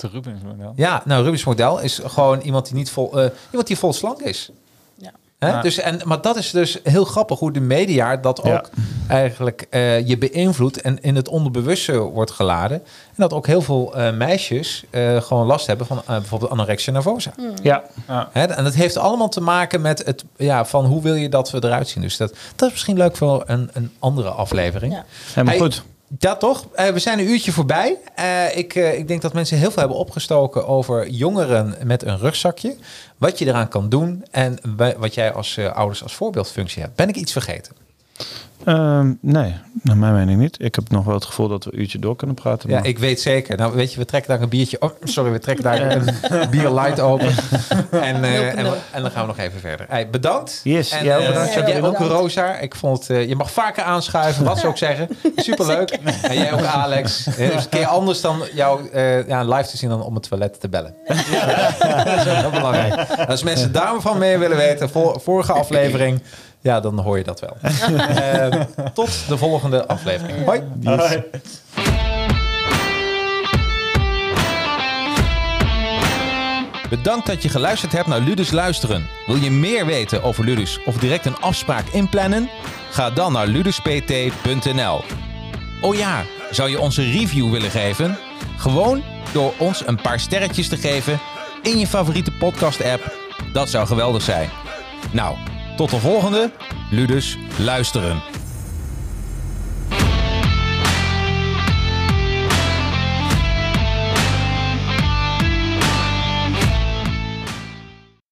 Het Rubens model. Ja, nou Rubens model is gewoon iemand die niet vol, eh, iemand die vol slank is. Ja. Hè? Ja. Dus, en, maar dat is dus heel grappig hoe de media dat Ja. ook eigenlijk eh, je beïnvloedt en in het onderbewuste wordt geladen. En dat ook heel veel eh, meisjes eh, gewoon last hebben van eh, bijvoorbeeld anorexia nervosa. Ja. Ja. Hè, en dat heeft allemaal te maken met het, ja, van hoe wil je dat we eruit zien. Dus dat, dat is misschien leuk voor een, een andere aflevering. Ja. Helemaal Hey, goed. Ja, toch? Eh, we zijn een uurtje voorbij. Eh, ik, eh, ik denk dat mensen heel veel hebben opgestoken over jongeren met een rugzakje. Wat je eraan kan doen en wa- wat jij als ouders als voorbeeldfunctie hebt. Ben ik iets vergeten? Ehm, nee, naar mijn mening niet. Ik heb nog wel het gevoel dat we een uurtje door kunnen praten. Ja, maar- ik weet zeker. Nou, weet je, we trekken daar een biertje. Oh, sorry, we trekken daar een bier light open. En, eh, en, en dan gaan we nog even verder. Hey, bedankt. Yes, en, jij ook eh, jij ook, Rosa. Ik vond het, eh, je mag vaker aanschuiven, wat ze ook zeggen. Superleuk. En jij ook, Alex. Eh, Dus een keer anders dan jou eh, ja, live te zien dan om het toilet te bellen. dat is heel belangrijk. Als mensen daarvan meer willen weten, vor- vorige aflevering, ja, dan hoor je dat wel. Eh, tot de volgende aflevering. Hoi. Yes. Bedankt dat je geluisterd hebt naar Ludus Luisteren. Wil je meer weten over Ludus of direct een afspraak inplannen? Ga dan naar luduspt.nl. Oh ja, zou je onze review willen geven? Gewoon door ons een paar sterretjes te geven in je favoriete podcast-app. Dat zou geweldig zijn. Nou, tot de volgende Ludus Luisteren.